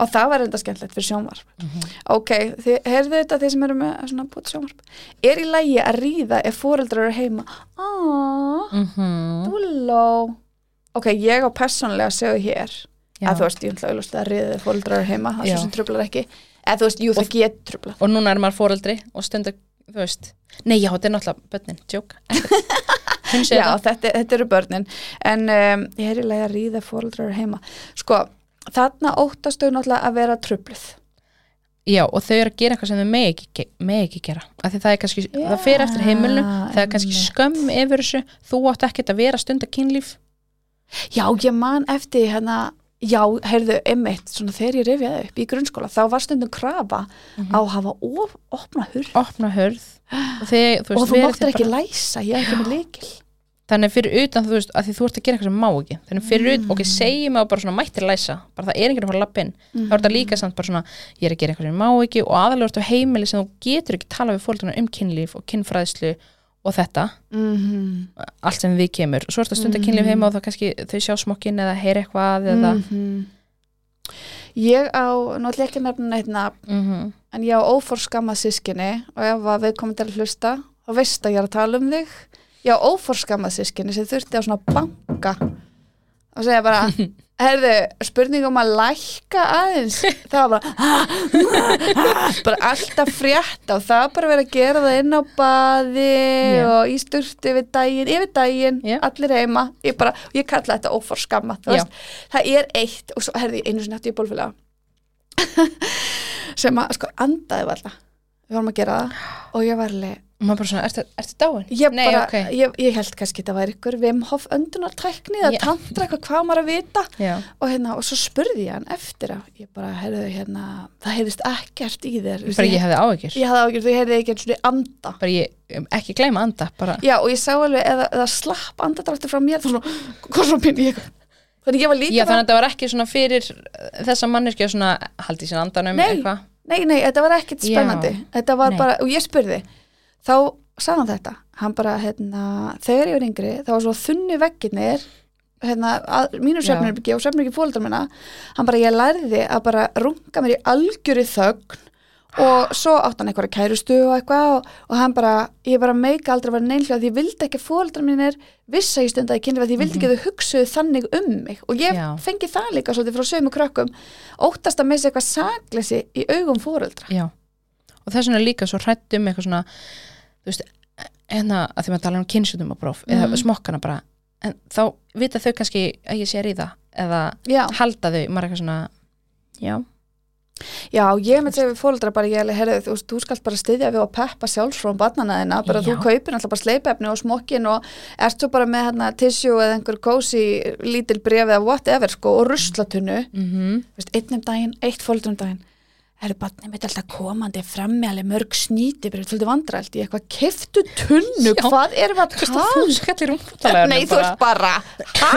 Og það var enda skemmtilegt fyrir sjónvarp. Mhm. ok, þið heyrðu þetta þeir sem eru með svona búið sjónvarp. Er í lægi að ríða ef fóreldrar eru heima? Aaaah, Mhm. dúlló. Ok, ég á persónlega sögu hér. Já. að þú veist, ég ætla að ríða ef fóreldrar eru heima það er svo sem trublar ekki. Eða þú veist, jú það get trubla og núna er maður fóreldri og stundu, þú veist. Nei, já, þetta er náttúrulega börnin, tjók Já, þetta, þetta eru börnin. En um, ég er í lagi að ríða fóreldrar eru heima. Sko, þarna óttast þau náttúrulega að vera trubluð já, og þau eru að gera eitthvað sem þau megi ekki, megi ekki gera. Af því það er kannski, það fer eftir heimilinu það er kannski einmitt. skömm yfir þessu. Þú átt ekkert að vera stund að kynlíf. Já, ég man eftir hérna Já, heyrðu, einmitt, svona þegar ég rifjaði upp í grunnskóla, þá var stundum krafa á að hafa of, opna hurð. Opna hörð og, þegar, þú og þú máttir ekki bara- læsa, ég er ekki með leikil þannig fyrir utan þú veist að því þú ert að gera eitthvað sem má ekki. Þannig fyrir Mm. utan, ok, segjum að bara svona mættir læsa. Bara það er enginn að fara að lappa inn. Þá er þetta líka samt bara svona, ég er að gera eitthvað sem má ekki. Og aðalega ertu heimili sem þú getur ekki tala við fólkuna um kynlíf og kynfræðslu og þetta, mm -hmm. allt sem við kemur svo ertu að stunda kynlíf heima og þá kannski þau sjá smokkin eða heyra eitthvað eða Mhm. Ég á, ég ekki að nefna neitt nafn mm en ég á óforskammað sískinni og ef að við komum til að hlusta þá veist að ég er að tala um þig ég á óforskammað sískinni sem þurfti á svona banka og segja bara herðu, spurning um að lækka aðeins það var bara bara alltaf frétta og það var bara verið að gera það inn á baði Já. og í sturtu yfir daginn yfir daginn, Já. allir heima ég, bara, ég kalla þetta óforskammað þú Já. veist, það er eitt og svo herði einu sinni hætti ég bólfélaga sem að sko andaði varla við vorum að gera það og ég var alveg og maður bara svona, ertu, ertu dáin? ég, Nei, bara, ok. ég, ég held kannski þetta væri ykkur Vim Hof öndunartækni eða Já. tantra eitthvað hvað maður að vita og, hérna, og svo spurði ég hann eftir að ég bara heyrðu hérna það heyrðist ekkert í þér bara ég hefði áhyggjur ég hafði ágjörð, þú heyrði ekki eins og anda bara ég, um, ekki gleyma anda bara, já og ég sá alveg eða, eða slapp andadráttur frá mér svona, hvað svona pinn ég þannig ég var líka já þannig að þetta var ekki svona fyrir uh, þessa manneskja svona haldi sér andanum Nei. Nei, nei, þetta var ekkert spennandi Þetta var Nei. bara, og ég spurði þá sagði hann þetta. Hann bara, hérna, þegar ég var yngri þá var svo þunni veggirnir hérna, að, mínu Já. svefnherbyggi og svefnherbyggi fóldar minna, hann bara, ég lærði að bara runga mér í algjöri þögn og svo átt hann eitthvað kærustu og eitthvað og, og hann bara, ég bara meika aldrei að vera neynlega því ég vildi ekki að fóldar mínir vissa í stundaði kynni því ég vildi ekki að þau hugsuðu þannig um mig. Og ég Já. fengi það líka svolítið frá sömu krökkum. Óttast að missa eitthvað sakleysi í augum fóreldra já. Og þess vegna líka svo hrætt um eitthvað svona þú veist, enna að því maður tala um kynnsjútum og próf Mhm. eða smokkana bara en þá vita þau kannski að ég sé að ríða eða Já, halda þau, maður eitthvað svona já, já ég með segja við fóreldra bara, ég herrðu, þú, þú skalt bara styðja við að peppa sjálfsfrón barnana þina, bara Já. þú kaupir alltaf bara sleipefni og smokkin og ert svo bara með hérna tissue eða einhver kósi lítil bref eða whatever sko og ruslatunnu, mm veist, einn um daginn, eitt fóreldra um daginn eru barnið mitt alltaf komandi frammi alveg mörg sníti, bara svolítið vandrælt í eitthvað keftu tunnu, Já. hvað erum við að tala skallir umtalega Nei, þú ert bara, ha?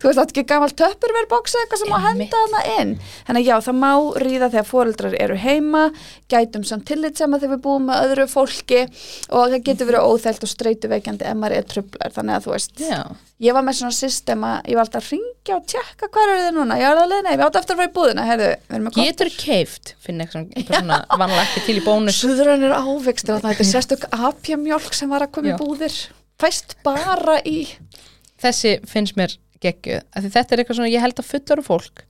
þú veist, átt ekki gammal töpurverðbóksa eitthvað sem á að Einmitt. henda hana inn. Þannig að já, það má ríða þegar foreldrar eru heima, gætum samt tillitsema þegar við búum með öðru fólki og það getur verið óþælt og streytuveikjandi ef maður er trublar. Þannig að þú veist, já, ég var með svona systema, ég var alltaf að ringja og tjekka hvað eru þið núna, ég var alveg, nei, við áttu eftir að fara í búðina, heyrðu, við erum með kort. getur keift finna eitthvað eitthvað svona vanlega ekki til í bónus Suðrænir ávextir, þarna, þetta er sérstök apjamjólk sem var að koma í búðir, fæst bara í, þessi finnst mér því þetta er eitthvað svona, ég held að fullar fólk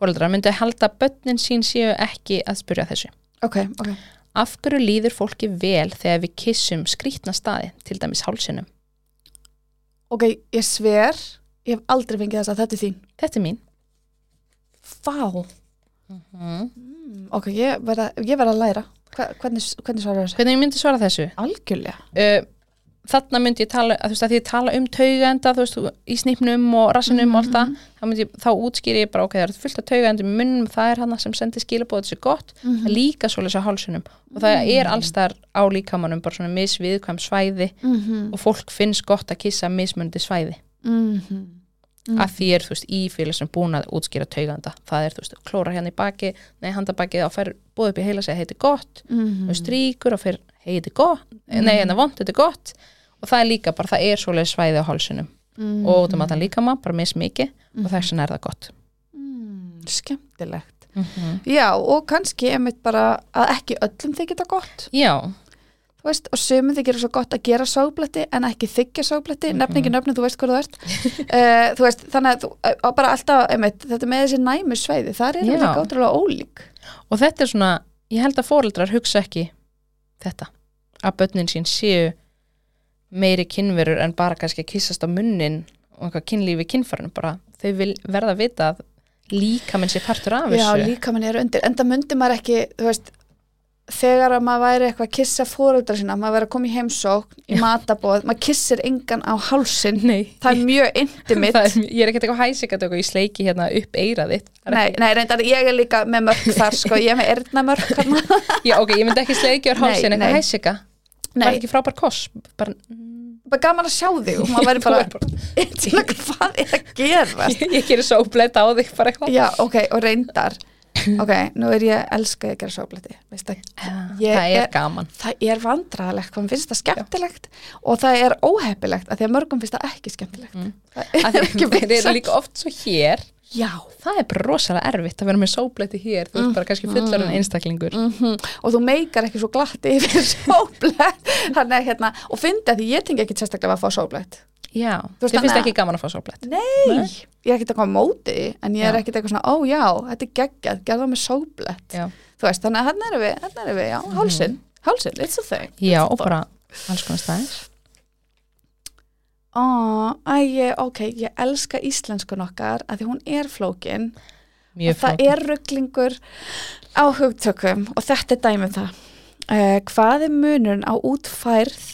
fóreldrar myndi halda að börnin sín séu ekki að spyrja þessu ok, ok. af hverju líður fólki vel þegar við kissum skrítna staði, til dæmis hálsinum Ok, ég sver, ég hef aldrei fengið þess að þetta er þín. þetta er mín Fá. mm. Mm, ok, ég verða að læra. Hva, hvernig, hvernig svarar þessu? hvernig ég myndi svara þessu Algjörlega. uh, þarna myndi ég tala þú veist að því ég tala um taugaenda þú veist, í snýpnum og rassinum og allt það þá, myndi ég, þá útskýri ég bara ok, það er fullt af taugaendi með munnum, það er hana sem sendir skilabóð þessu gott, Mhm. það er líka svoleiðis á hálsunum og það er alls þar á líkamannum bara svona misviðkvæm svæði Mm -hmm. og fólk finnst gott að kissa mismundi svæði Mm. -hmm. að því er þú veist ífélag sem búin að útskýra tauganda, það er þú veist klóra hérna í baki, nei handabakið og fer búið upp í heila að heiti gott. Mm og stríkur og fyrir heiti gott. Nei hérna vond, þetta er gott. Og það er líka bara, það er svoleiðis svæði á hálsunum mm og út um allan líkama, bara mismikið og þess vegna er það gott. Mm, Skemmtilegt. mm -hmm. Já, og kannski einmitt bara að ekki öllum þykir þetta gott. Já, Þú veist, og sömum þykir svo gott að gera sábletti en ekki þykja sábletti, nefn ekki nöfnum, þú veist hvað þú ert. uh, þú veist, þannig að þú, uh, bara alltaf, einmitt, þetta með þessi næmu sveiði, það er Já. líka ótrúlega ólík. og þetta er svona ég held að fóreldrar hugsa ekki þetta, að börnin sín séu meiri kynverur en bara kannski að kissast á munnin og eitthvað kynlífi kynfærinu bara, þau vil verða að vita að líka minn sé partur af já, þessu líka minn er undir en það myndi maður ekki, þú veist þegar að maður væri eitthvað að kissa fóreldra sína, maður væri að koma í heimsókn í matabóð, maður kissir engan á hálsin Nei, það er mjög intimate. Það er, ég er ekkert eitthvað hæsikat og ég sleiki hérna upp eirað þitt. Það er Nei, nei, reyndar, ég er líka með mörk þar sko, ég er með erðnamörk hérna. Já, ok, ég myndi ekki sleiki Nei, hálsin eitthvað hæsika. Var Nei, ekki frábær koss bara, bara gaman að sjá þig og maður væri bara, er Svona, hvað er að gera? ég, ég gerir svo Já, ok, nú er ég elska að gera sóblæti það, Það er er- gaman. það er vandræðalegt hvað finnst það skemmtilegt og það er óheppilegt að því að mörgum finnst það ekki skemmtilegt. Mm. það er ekki Þeir eru vinsælt. líka oft svo hér Já, Það er bara rosalega erfitt að vera með sóbleiti hér. Þú ert bara kannski fullarinn einstaklingur. Mm og þú meikar ekki svo glatt yfir sóblætt þannig hérna, og fyndi að því ég tengi ekki sérstaklega að fá sóblætt Já, veist, þið finnst ekki gaman að fá sóblett? Nei, ég er ekkert að koma móti en ég er ekkert eitthvað svona, ó já, þetta er geggjað, gerða með sóblett. Já, þú veist, þannig að hann erum við, hann erum við, já, hálsin hálsin, it's a thing. Já og bara alls konar staðir Ó, æ, ok, ég elska íslenskun okkar að því hún er flókin. Mjög og það flókið. er rugglingur á hugtökum og þetta er dæmið það. Uh, hvað er munurinn á útfærð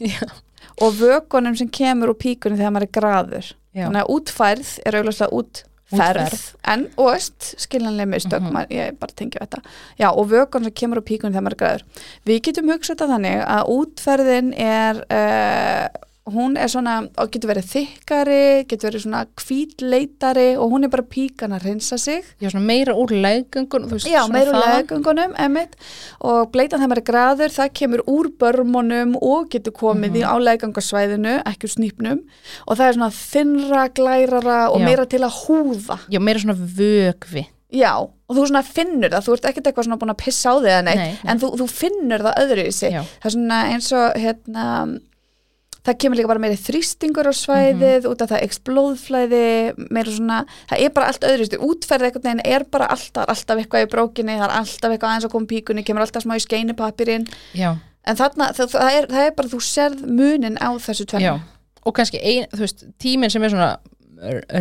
og vökunum sem kemur úr píkunum þegar maður er graður? Já, þannig að útfærð er auðvitað útferð Útferð. en, veist, skiljanlega mistök Mhm. mm ég bara tengi þetta. Já, og vökunum sem kemur úr píkunum þegar maður er graður. Við getum hugsað þetta þannig að útferðin er uh, hún er svona, og getur verið þykkari getur verið svona hvítleitari og hún er bara píkan að reynsa sig. Já svona meira úr leggöngun Já, meira úr legungunum, emitt og bleitan maður er graður, það kemur úr börmunum og getur komið í á legangasvæðinu, ekki úr snýpnum og það er svona þinnra, glærara og Já. meira til að húða. Já, meira svona vögvi Já, og þú svona finnur það, þú ert ekkert eitthvað svona búin að pissa á þig eða neitt, Nei, nei. en þú, þú finnur það öðru í sig, Já. það er svona eins og hérna það kemur líka bara meiri þrýstingur á svæðið út af það ekst blóðflæði meira svona, það er bara allt öðru útferð einhvern veginn er bara alltaf, alltaf eitthvað í brókinni, það er alltaf eitthvað aðeins að koma í píkunni kemur alltaf smá í skeinipapirinn. En þarna, það, það, er, það er bara þú serð munin á þessu já. Tvennu Og kannski ein, þú veist, tíminn sem er svona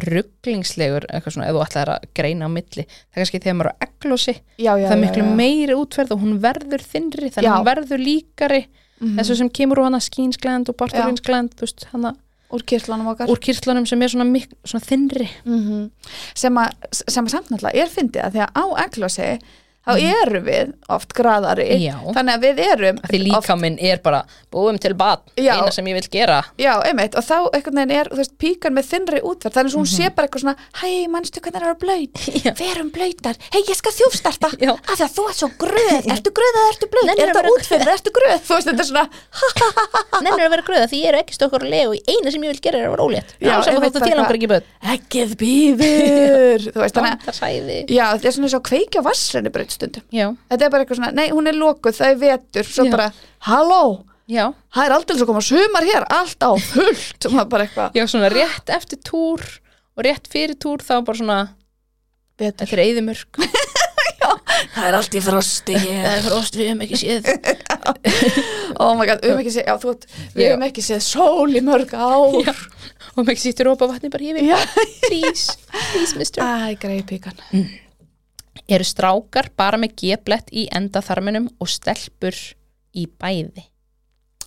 rugglingslegur eitthvað svona, ef þú ætlar að greina á milli það er kannski þegar maður er á já, það er miklu já, já. meiri útferð og hún verður þinnri þannig að hún verður líkari Mhm. þessu sem kemur úr hana skínsglend og hana úr kirtlunum okkar. úr kirtlunum sem er svona, mik, svona þinnri mm sem, að, sem að samt náttúrulega er fyndið að því að á eglósi þá erum við oft graðari. Já. þannig að við erum að því líka minn er bara búum til bad, Já. eina sem ég vil gera. Já, einmitt, og þá einhvern veginn er, veist, píkan með þinnri útverð, þannig að hún sé bara eitthvað svona, hei, manstu hvernig það er blöyt. Já. verum blöytar, hei, ég skal þjófstarta, af því að þú ert svo gröð, ertu gröð eða ertu blöyt, er þetta útferð, ertu gröð, þú veist, þetta er svona, nennir að vera gröða því ég er ekki stokkar og eina sem ég vil gera er að vera ólétt. Já, það er svona stundum, já, þetta er bara eitthvað svona, nei, hún er lokuð, það er vetur, svo Já. bara, halló, já, það er aldrei svo koma sumar hér, allt á fullt, og maður bara eitthvað, já, svona rétt eftir túr og rétt fyrir túr þá bara svona vetur, þetta er eyðumörk það er allt í frosti hér. það er frost við höfum ekki séð. Oh my god, við höfum ekki séð, já, þú veit, við Já. höfum ekki séð sól í mörg ár. Já. og maður sýttur rópa vatni bara Já. please, please mister. Æ, greið píkan eru strákar bara með geblett í endaþarminum og stelpur í bæði?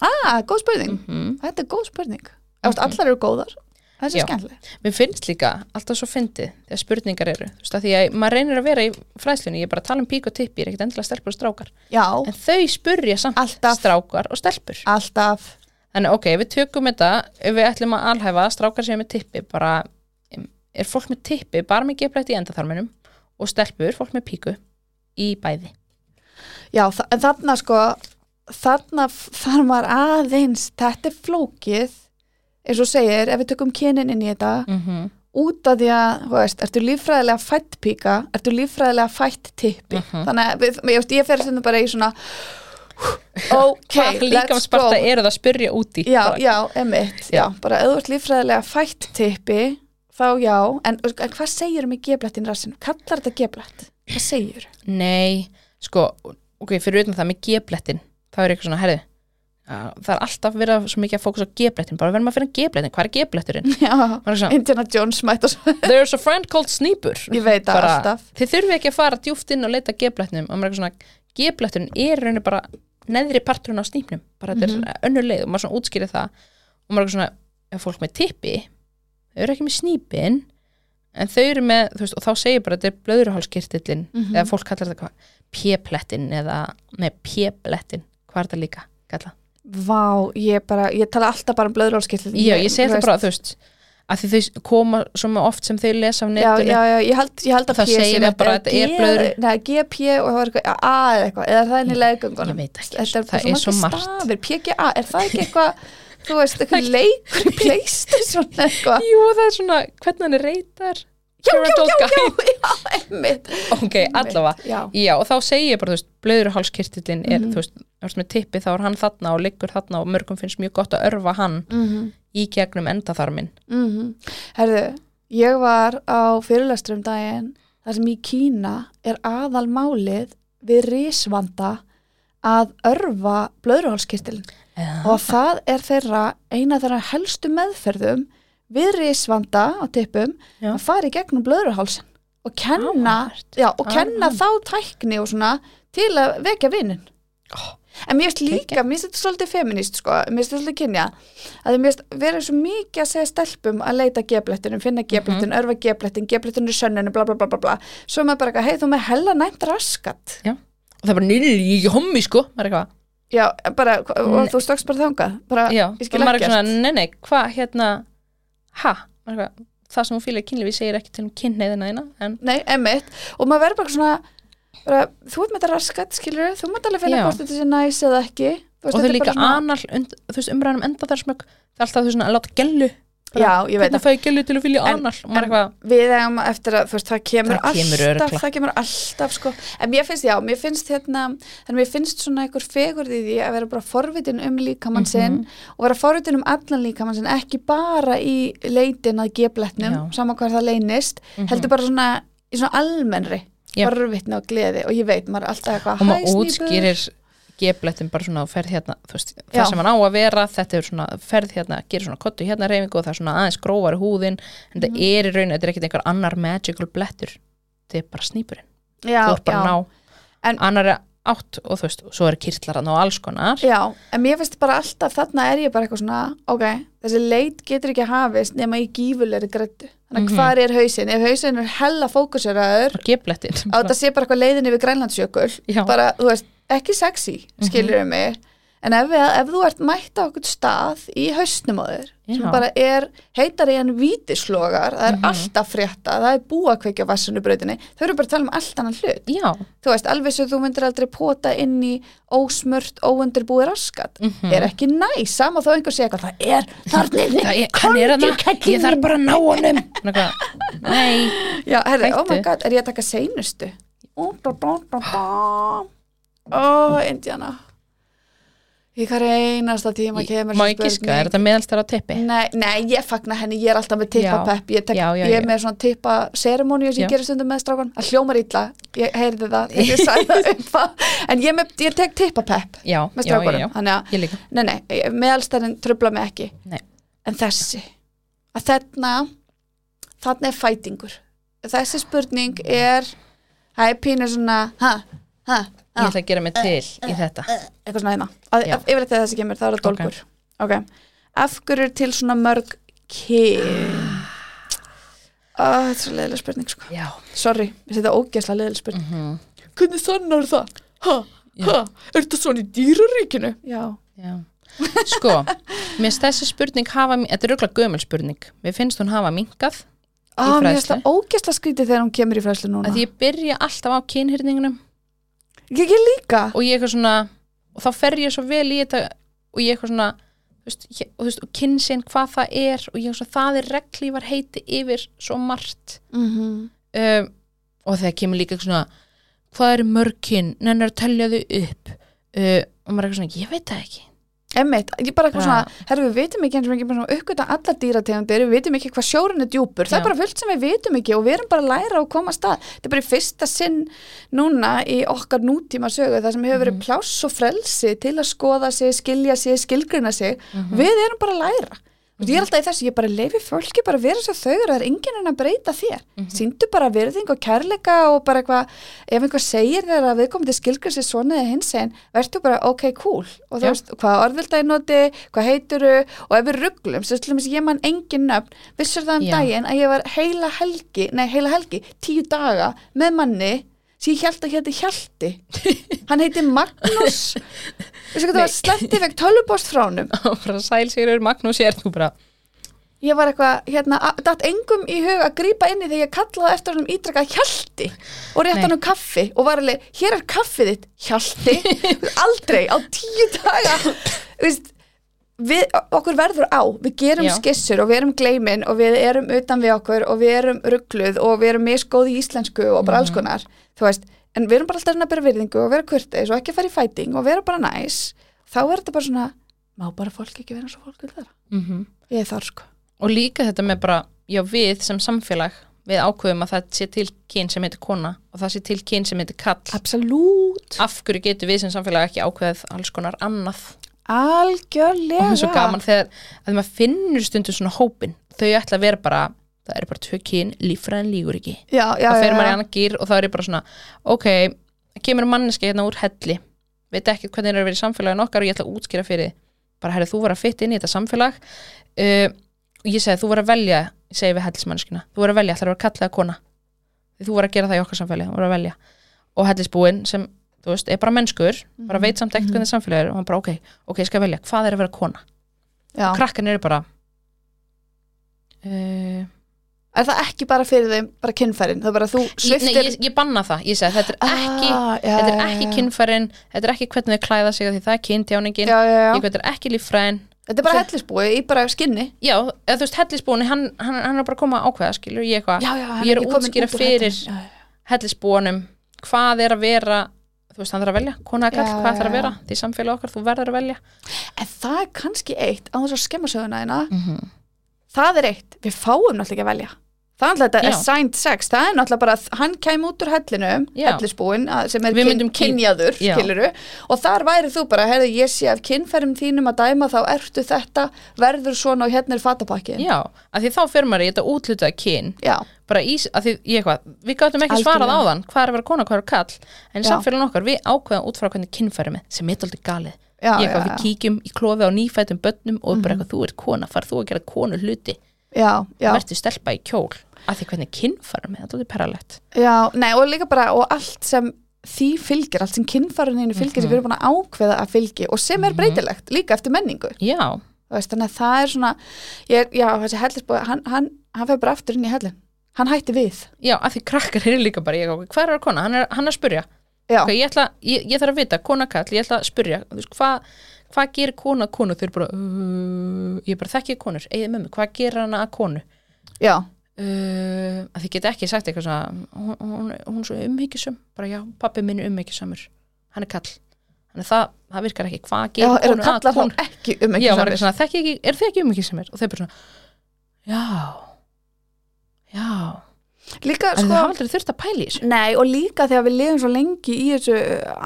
Ah, góð spurning, mm þetta er góð spurning. Mm -hmm. Allar eru góðar, það er skemmtileg. Mér finnst líka alltaf svo fyndið þegar spurningar eru, þú veist að því að maður reynir að vera í fræðslunni, ég er bara að tala um pík og tippi ég er ekkert endilega stelpur og strákar, Já, en þau spurja samt Alltaf. strákar og stelpur. Alltaf. Þannig ok, við tökum þetta ef við ætlum að alhæfa strákar sem er með tippi bara, er fólk með tippi bara með geflætt í endaþarminum og stelpur, fólk með píku í bæði. Já, þa en þarna sko þarna þarf maður aðeins þetta er flókið eins og segir, ef við tökum kynin inn í þetta mm -hmm. út af því að, þú veist, ertu líffræðilega fætt píka, ertu líffræðilega fætt tippi, Mhm. þannig að við, ég, ég fer stundum bara í svona ok, let's go. eru það að spurja úti já, já, emitt, já, bara ef þú ert líffræðilega fætt tippi, þá já en, en hvað segir geblætt í rassinu kallar þetta geblætt, hvað segir? Nei, sko, ok, fyrir utan það með geflættin þá er eitthvað svona, herði það er alltaf verið að- svo mikið að fókus á geblettin bara verðum að finna geblettin, hvað er gebletturinn? já, Indiana Jones mætt og svo there's a friend called Sneeper. Ég veit það alltaf. þið þurfi ekki að fara djúft inn og leita geblettinum og maður er eitthvað svona, gebletturinn er í rauninni bara neðri parturinn á snýpnum bara þetta Mhm. er önnur leið og maður svona útskýri það og maður er svona, ef fólk með tippi þau eru ekki með snýpin en þau eru með, þú veist, og þá segir bara þetta er blöðruhálskirtillin, Mhm. eða fólk kallar þetta hvað, pjeplettin eða, nei, pjeblettin hvað er þetta líka, kalla Vá, ég bara, ég tala alltaf bara um blöðrólskirtil Já, ég segi þetta bara, þú veist að því þau koma svo með oft sem þau lesa á Já, netinu já, já, ég held, ég held að Það P segir rétt, bara þetta er blöðru. Nei, GP og það var eitthvað A eða eitthvað, eða er það inn í Ég- veit ekki, er, það er svo margt. þú veist, eitthvað leikur í Playstation eitthvað. Jú, það er svona, hvernig hann er reytar Já, já, já, já, já, einmitt. Ok, allavega. Já, Já, og þá segi ég bara, þú veist, blöðruhálskirtillin er, Mhm. þú veist, þú veist, með tippi þá er hann þarna og liggur þarna og mörgum finnst mjög gott að örfa hann mhm. í gegnum endaþarmin Mm Herðu, ég var á fyrirlestrum daginn þar sem í Kína er aðal málið við risvanda að örfa blöðruhálskirtilin og það er þeirra eina þeirra helstu meðferðum við risvanda á tippum Já. að fara í gegnum blöðruhálsin og kenna, já, og kenna Áhugavert. þá tækni og svona til að vekja vinnin Ó, En mér finnst líka, mér finnst þetta svolítið feminist sko, mér finnst þetta svolítið kynja. Að mér finnst vera svo mikið að segja stelpum að leita geblettinum, finna geblettin, Mhm. örfa geblettin, geblettin er sönnunum, bla bla bla bla bla. Svo maður bara hei þú með hella næmt raskat. Og það er bara, nýri, ég er ekki hommi, sko. Maður er eitthvað, Já, bara, og þú stökst bara þangað? Bara, já, ég skil er ekkert. nei, nei, hvað, hérna ha, eitthvað það sem hún fýlar kynlífi segir ekki til um kynneðina þína en, Nei, emmitt, og maður verður bara svona bara, þú ert með þetta raskat, skilur þú mátt alveg finna Já. hvort þetta sé næs eða ekki. Veist, og þau líka svona- anal, und, þú veist, umræðan um enda þar smög það er alltaf þú svona að láta gellu Já, ég veit að En- en- við eigum eftir að, veist, það kemur Það kemur alltaf, örugglega. það kemur alltaf, sko, en mér finnst, já, mér finnst hérna, þannig mér finnst svona einhver fegurð í því að vera bara forvitin um líkamann sinn Mhm. og vera forvitin um allan líkamann sinn, ekki bara í leitin að gebletnum, Já. sama hvað það leynist, Mhm. heldur bara svona, í svona almennri, Já. forvitni og gleði og ég veit, maður er alltaf eitthvað, og maður útskýrir geblettin bara svona ferð hérna veist, það sem hann á að vera, þetta er svona ferð hérna, gerir svona kottu hérna reyfingu og það er svona aðeins grófari húðin en þetta Mhm. er í raun, þetta er ekkert einhver annar magical blettur, þetta er bara snýpurinn þú er bara já. að ná En- annari átt og þú veist, svo er kirtlaran og alls konar. Já, en mér finnst bara alltaf þarna er ég bara eitthvað svona, ok, þessi leit getur ekki hafist nema í gífulegri grættu þannig að Mhm. hvar er hausinn, ef hausinn er hella fókuseraður á þetta sé bara eitthvað leiðin yfir Grænlandsjökul bara, þú veist, ekki sexy Mhm. skilur við mig en ef, við, ef þú ert mætt á okkur stað í hausnum á þér sem Já. bara er heitari en vítislogar það er Mhm. alltaf frétta, það er búa að kveikja vassunubrautinni, þau eru bara að tala um allt annan hlut já, þú veist, alveg svo þú myndir aldrei pota inn í ósmört, óundirbúið raskat Mhm. er ekki næ, sama þó einhver segja eitthvað, það er það er, hann er hann kallinn ég þarf bara að ná honum nei, já, herri, oh my god, er ég að taka seinustu ó, da, da, da, da. Ó, Indiana. Í hver einasta tíma kemur má ég spurning. er þetta meðalstæra tippi? Nei, nei, ég fagna henni, ég er alltaf með tippapepp ég, tek, Já, já, ég er með svona tippa seremóniu sem Já. ég gerir stundum með strákan það hljómar illa, ég heyrði það ég sagði það upp á, en ég, með, ég tek tippapepp með já, þannig að, ég nei, nei, meðalstæðin trubla mig ekki. Nei. en þessi. Að þarna þarna er fætingur. Þessi spurning er það er pínu svona ha, ha, ég ætla að gera mig til í þetta eitthvað svona hérna að, Já. að, yfirleitt þegar þessi kemur þá er það Ok. dólgur ok, af hverju er til svona mörg kyn Ah, þetta er svo leiðileg spurning sko. já, Sorry, ég setja ógeðslega leiðileg spurning mhm, Hvernig sannar það? Ha? Ha? Er þetta svona í dýraríkinu? Já já sko, mér finnst þessi spurning hafa, þetta er auðvitað gömul spurning mér finnst hún hafa minkað ah, Mér finnst það ógeðslega skrítið þegar hún kemur í fræslu núna að því ég byrja alltaf á kynhyrningunum Ég, ég líka. Og ég eitthvað svona og þá fer ég svo vel í þetta og ég eitthvað svona veist, ég, og, þú veist, og kynsin hvað það er og ég eitthvað svona, það er reglívar heiti yfir svo margt. Mm -hmm. um, og þegar kemur líka eitthvað svona hvað eru mörg kyn, nennir að telja þau upp? Uh, og maður er eitthvað svona, ég veit það ekki Emmitt, ég bara eitthvað Ja. svona, herru við vitum ekki eins og ekki bara svona uppgöta alla dýrategundir, við vitum ekki hvað sjórin er djúpur, það er bara fullt sem við vitum ekki og við erum bara að læra og koma að. Stað þetta er bara í fyrsta sinn núna í okkar nútíma sögu, það sem hefur verið pláss og frelsi til að skoða sig, skilja sig, skilgrina sig. Við erum bara að læra og ég er alltaf í þessu, ég bara leifi fólki bara að vera svo þau eru, það er enginn en að breyta þér. Síndu bara virðing og kærleika og bara eitthvað, ef einhver segir þér að við komum til skilgrið sér svona eða hins einn verður bara ok, cool. Og þú veist, hvað orðvilda ég noti, hvað heituru og ef við rugglum, svo dæmis ég man engin nöfn, vissur það um Já. daginn að ég var heila helgi, nei heila helgi tíu daga með manni sem ég held að hétti Hjalti. Hann heiti Magnús. Veistu hvað það var sleppti vekk tölvupost frá og frá sæl Sigurður Magnús ég er þú bara ég var eitthvað, hérna, datt engum í hug að grípa inni þegar ég kallaði eftir honum ítrekka Hjalti og rétt Nei. honum kaffi og var alveg, hér er kaffið þitt Hjalti, aldrei á tíu daga. Veist, við, okkur verður á, við gerum Já. skissur og við erum gleimin og við erum utan við okkur og við erum ruggluð og við erum misgóð í íslensku og bara Mhm. alls konar þú veist, en við erum bara alltaf að að bera virðingu og vera kurteis og ekki fara í fæting og vera bara næs þá er þetta bara svona, má bara fólk ekki vera eins og fólk vil vera, mm ég er þar sko. Og líka þetta með bara, já við sem samfélag við ákveðum að það sé til kyn sem heitir kona og það sé til kyn sem heitir kall Absolút af hverju getur við sem samfélag ekki ákveðið alls konar annað? Algjörlega. Og það er svo gaman þegar að maður finnur stundum svona hópin þau ætla að vera bara, það eru bara tvö kyn líffræðin lígur ekki. Já, já, þá fer maður í annan gýr og þá er ég bara svona ok, kemur manneski hérna úr helli. Veit ekki hvernig er að vera í samfélagin okkar og ég ætla að útskýra fyrir bara herri þú var að fitta inn í þetta samfélag. Uh, og ég segi þú var að velja ég segi við hellismanneskina, þú var að velja ætlar að vera kallið að kona þú var að gera það í okkar samfélagi þú var að velja. Og hellisbúin sem þú veist, er bara mennskur, bara veit samt ekkert hvernig samfélagi er og hann bara ok, ok, ég skal velja, hvað er að vera kona? Já. krakkan eru bara uh, Er það ekki bara fyrir þeim, bara kynfærin? Það er bara þú ég, nei, sviftir ég, ég banna það, ég segi þetta er ekki ah, já, þetta er ekki kynfærin, þetta er ekki hvernig þau klæða sig því það er kynntjáningin, já, já, já. ég þetta er ekki líffræðin. Þetta er bara hellisbúi í bara skinni. Já, eða þú veist, hellisbúin hann, hann, hann er bara að koma að ákveða, skilur ég eitthvað. Ég er að útskýra fyrir- hellisbúinum, hvað er að vera þú veist, hann þarf að velja, kona að kall, hvað þarf að vera því samfélag okkar, þú verður að velja. En það er kannski eitt á þess að skemma söguna þína. Mm -hmm. Það er eitt, við fáum náttúrulega að velja Er náttúrulega þetta assigned sex. Það er náttúrulega bara að hann kæm út úr hellinum Já. Hellisbúin að- sem er kyn, kynjaður skiluru, Og þar væri þú bara, heyrðu ég sé af kynferðum þínum að dæma Þá ertu þetta, verður svona og hérna er fatapakkin já, af því þá fyrir maður í þetta útlutaða kyn. Já, bara í, að því, ég eitthvað, við gáttum ekki Algjörlega. svarað á þann hvað er að vera kona, hvað er að kall en samfélagin okkar, við ákveðum út frá hvernig kynfæri með, sem er aldrei galið. Við kíkjum í klofi á nýfætum börnum og bara Mhm. eitthvað, þú ert kona, far þú að gera konu hluti? Já, já. verður stelpa í kjól að því hvernig þetta? Er perralegt. Já, nei og líka bara og allt sem því fylgir, allt sem kynfæruninu fylgir sem Mhm. við erum búin að ákveða að fylgi og sem er Mhm. breytilegt líka eftir menningu. Já, veist, þannig að það er svona ég, er- já, þessi hellisbúi, hann, hann, hann fer bara aftur inn í hellin, hann hætti við. Já, að því krakkar eru líka bara, ég eitthvað, hvað er að kona, hann er, hann er að spurja. Okay, ég, ætla, ég, ég þarf að vita, kona kall, ég ætla að spurja. Hvað hvað gerir kona konu, þau eru bara uh, ég bara þekki konur, eigið með mig hvað gerir hana að konu? Já, uh, að þið geta ekki sagt eitthvað svona, hún, hún, hún er svo umhyggjusum bara já, pappi minn er umhyggjusamur. Hann er kall. Þannig að það, það virkar ekki, hvað já, gerir eru konu að kallar þá ekki um já, ekki svona, ekki, er þið ekki umhyggjusamur og þau bara svona, já. Já. Líka, en sko, hafa aldrei þurft að pæla í þessu. Nei og líka þegar við lifum svo lengi í þessu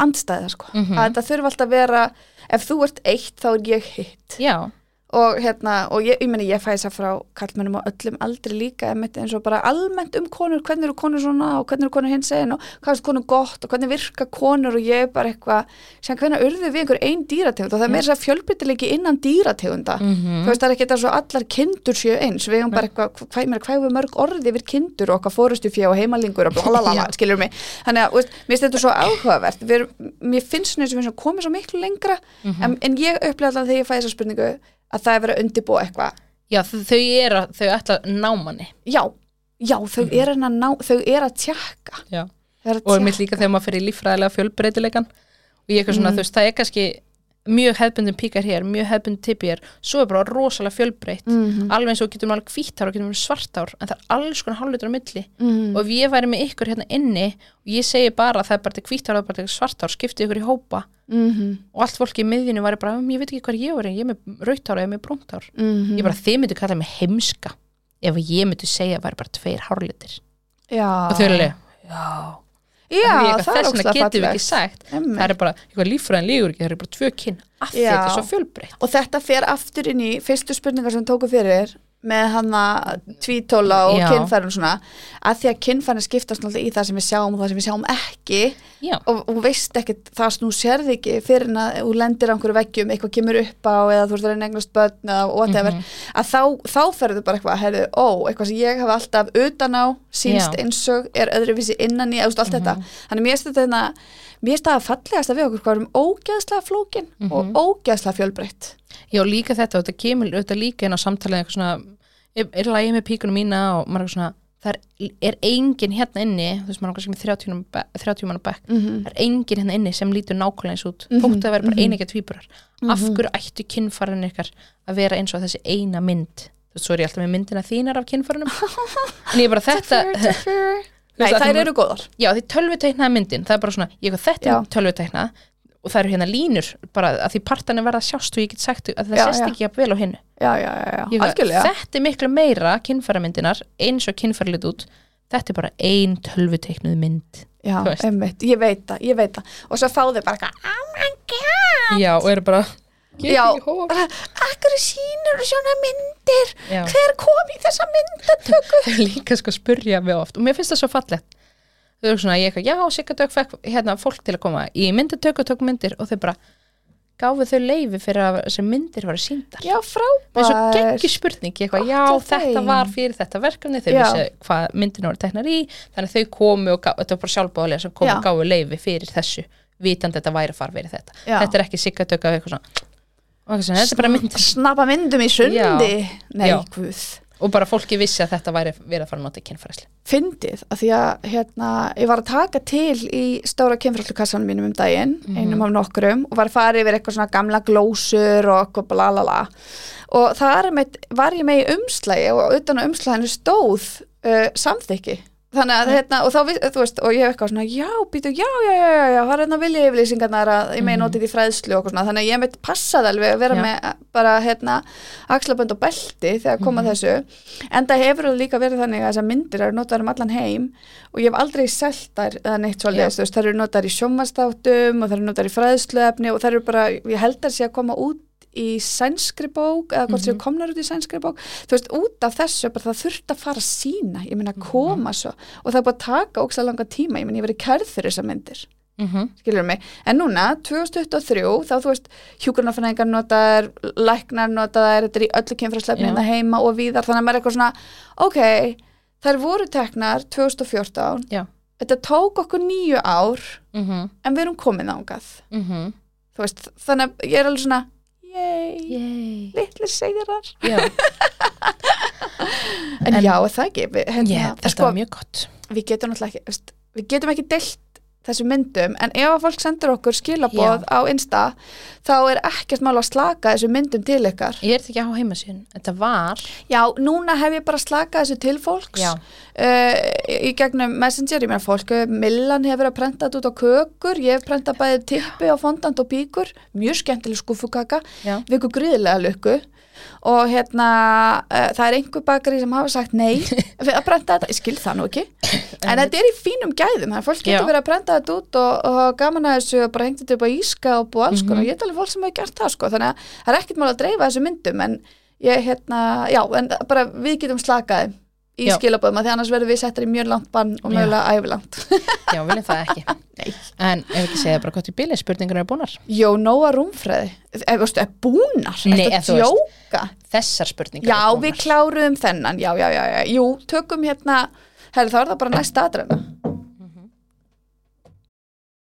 andstæða, sko. Mhm. að þetta þurfa alltaf að vera ef þú ert eitt, þá er ég hitt. Já, og hérna, og ég, ég meni ég fæ þess að frá kallmennum á öllum aldrei líka eins og bara almennt um konur hvernig eru konur svona og hvernig eru konur hins einn og hvað er konur gott og hvernig virka konur og ég er bara eitthvað sem hvernig urðu við einhver ein dýrategund? Og það er meira þess að fjölbreytileiki innan dýrategunda. Mm þú veist það er ekki þetta svo allar kindur séu eins. Við hefum bara eitthvað, hvað, hvað, hvað er mörg orði yfir kindur og okkar fórustu fjá og heimalingur og blablabla, skilur mig? Þannig að, veist, mér finnst mér að það er verið að undibúa eitthvað já, þau eru að, þau ætla að ná manni já, já, þau Mhm. eru að ná þau eru að tjekka og er tékka. líka þegar maður fyrir líffræðilega fjölbreytilegan og ég eitthvað svona, Mm. þú veist, það er kannski mjög hefbundin píkar hér, mjög hefbundin tippi hér svo er bara rosalega fjölbreytt Mhm. alveg eins og getum alveg hvítár og getum svartár en það er alls konar hálflitur á milli Mhm. og ef ég væri með ykkur hérna inni og ég segi bara að það er bara hvítár og bara til svartár, skipti ykkur í hópa Mhm. og allt fólki í miðjunu væri bara, "Um, ég veit ekki hvað ég var ég er með rautár eða með brúntár Mhm. ég bara, þið myndu kalla mig heimska ef ég myndi segja að væri bara tveir Já, og þau já eitthvað, það er þess vegna getum við ekki sagt. Einmitt. það er bara, eitthvað líffræðin lígur ekki, það eru bara tvö kinn af því þetta er svo fjölbreytt. Og þetta fer aftur inn í fyrstu spurningar sem tóku fyrir með hana tvítóla og kynfærin og svona að því að kynfærin skiptast náttúrulega í það sem við sjáum og það sem við sjáum ekki. Já, og þú veist ekkert, það snú sérði ekki fyrir en að þú lendir á einhverju veggjum eitthvað kemur upp á eða þú ert að reyna eignast börn eða whatever, Mhm. að þá, þá ferðu bara eitthvað, heyrðu, ó, eitthvað sem ég hef alltaf utan á, sínst Já. Eins og er öðruvísi innan í, eða þú veist, allt þetta. Þannig mér finnst þetta hérna, mér finnst það að við okkur hvað erum ógeðslega flókin Mhm. og ógeðslega fjölbreytt. Já, líka þetta og þetta kemur auðvitað líka inn á samtalið eitthvað svona, er, lagið með píkunum mína og maður er svona, það er, er engin hérna inni, þú veist maður er kannski með 30 manna be- 30 manna bekk, mm -hmm. það er engin hérna inni sem lítur nákvæmlega eins út, Mhm, þótt að vera bara mhm. einegja tvíburar. Af hverju ættu kynfærin ykkar að vera eins og þessi eina mynd? Þú veist, svo er ég alltaf með myndina þínar af kynfærinum en ég bara þetta Nei, þær þú- eru góðar. Já, því tölvuteiknaði myndin, það er bara svona, ég þetta er tölvuteiknað. Og það eru hérna línur, bara að því partanir verða að sjást og ég get sagt að það Já, sést já. ekki jafn vel á hinnu. Já, já, já, já, Ég eitthvað, algjörlega. Þetta er miklu meira kynfæramyndinar, eins og kynfæralit út, þetta er bara ein tölvuteiknuð mynd. Já, einmitt, ég veit það, ég veit það. Og svo fá þau bara eitthvað, oh my god. Já, og eru bara, Já. akkur sýnur svona myndir? Já, hver kom í þessa myndatöku? Þau líka sko spurja mig oft og mér finnst það svo fallegt. Þau eru svona, ég eitthvað, já, Sigga Dögg fekk hérna fólk til að koma í myndatöku og tók myndir. Og þau bara gáfu þau leifi fyrir að þessi myndir var síndar. Já, með svo frábær geggi spurning. Ég eitthvað, já þetta þeim. var fyrir þetta verkefni. Þau vissi hvað myndinu voru teknar í. Þannig að þau komu og þetta var bara sjálfbáðlega sem komu og gáfu leifi fyrir þessu vitandi að þetta væri að fara fyrir þetta. Já. þetta er ekki siggatöka eitthvað svona svona, þetta er bara mynd Snappa myndum í sundi. Nei, Já. guð. Og bara fólki vissi að þetta væri verið að fara að nota kynfræsli Fyndið, að því að hérna, ég var að taka til í stóra kynfræltukassanum mínum um daginn, Mhm. einum af nokkrum og var að fara yfir eitthvað svona gamla glósur og eitthvað blalala og með, var ég með í umslægi og utan á umslæginu stóð uh, samþykki þannig að hérna, og þá, þú veist, og ég hef eitthvað svona já, býtu, já, já, já, já, já það er hérna vilja yfirlýsingarnar að ég megi Mhm. notið í fræðslu og svona, þannig að ég mitt passaði alveg að vera Já. með bara, hérna, axlabönd og belti þegar koma Mhm. þessu en það hefur líka verið þannig að þessar myndir eru notaðar um allan heim og ég hef aldrei selt þær eða neitt svolítið, þú veist, þær eru notaðar í sjónvastáttum og þær eru notaðar í fræðsluefni og þær eru bara, ég held að sé að koma út í sænskri bók eða hvort séu Mhm. komnar út í sænskri bók þú veist, út af þessu, bara það þurft að fara að sína ég meina að Mhm. koma svo og það er búið að taka ókslega langa tíma, ég meina ég verið kærð fyrir þessar myndir mm -hmm. skilur mig, en núna 2023 þá þú veist, hjúkurnafræðingar notaðar læknar notaðar, þetta er í öllu kynfræðslefni Já. hérna heima og víðar, þannig að maður er eitthvað svona ok, þær voru teknar 2014, Já. þetta tók okkur nýju ár Mm -hmm. en við erum komin ángað Mm veist, þannig að ég er alveg svona yey, Yay. litli segðirar Já, en, En- já, það ekki? Við, hérna, yeah, þetta sko, var mjög gott. við getum ekki við getum ekki deilt þessu myndum en ef að fólk sendur okkur skilaboð á Insta þá er ekkert mál að slaka þessu myndum til ykkar. Ég er þetta ekki á heimasíðun, þetta var já, núna hef ég bara slakað þessu til fólks uh, í gegnum Messenger, ég meina fólk uh, Millan hefur að prenta þetta út á kökur ég hef prentað bæði tippi á fondant og píkur mjög skemmtileg skúfukaka við ykkur gríðlega lukku og hérna uh, það er einhver bakari sem hafa sagt nei við að prenta þetta, ég skil það nú ekki. En þetta er í fínum gæðum, þannig að fólk getur verið að prenta þetta út og, og gaman að þessu og bara hengt þetta upp á íska og búið alls Mhm. konar, ég er alveg fólk sem hefur gert það sko, þannig að það er ekkert mál að dreifa þessu myndum en ég hérna, já, en bara við getum slakaði í Já. skilabóðum að því annars verðum við settar í mjög langt bann og mögulega ævilangt. Já, viljum það ekki. En ef ekki segja bara gott í bíli, spurningar eru búnar. Jó, nóa rúmfræði. Veist, er búnar, Nei, ertu en að þú veist, djóka? Þessar spurningar Já, við kláruðum þennan, já, já, já, já, jú, tökum hérna, herri þá er það bara næsta aðræna.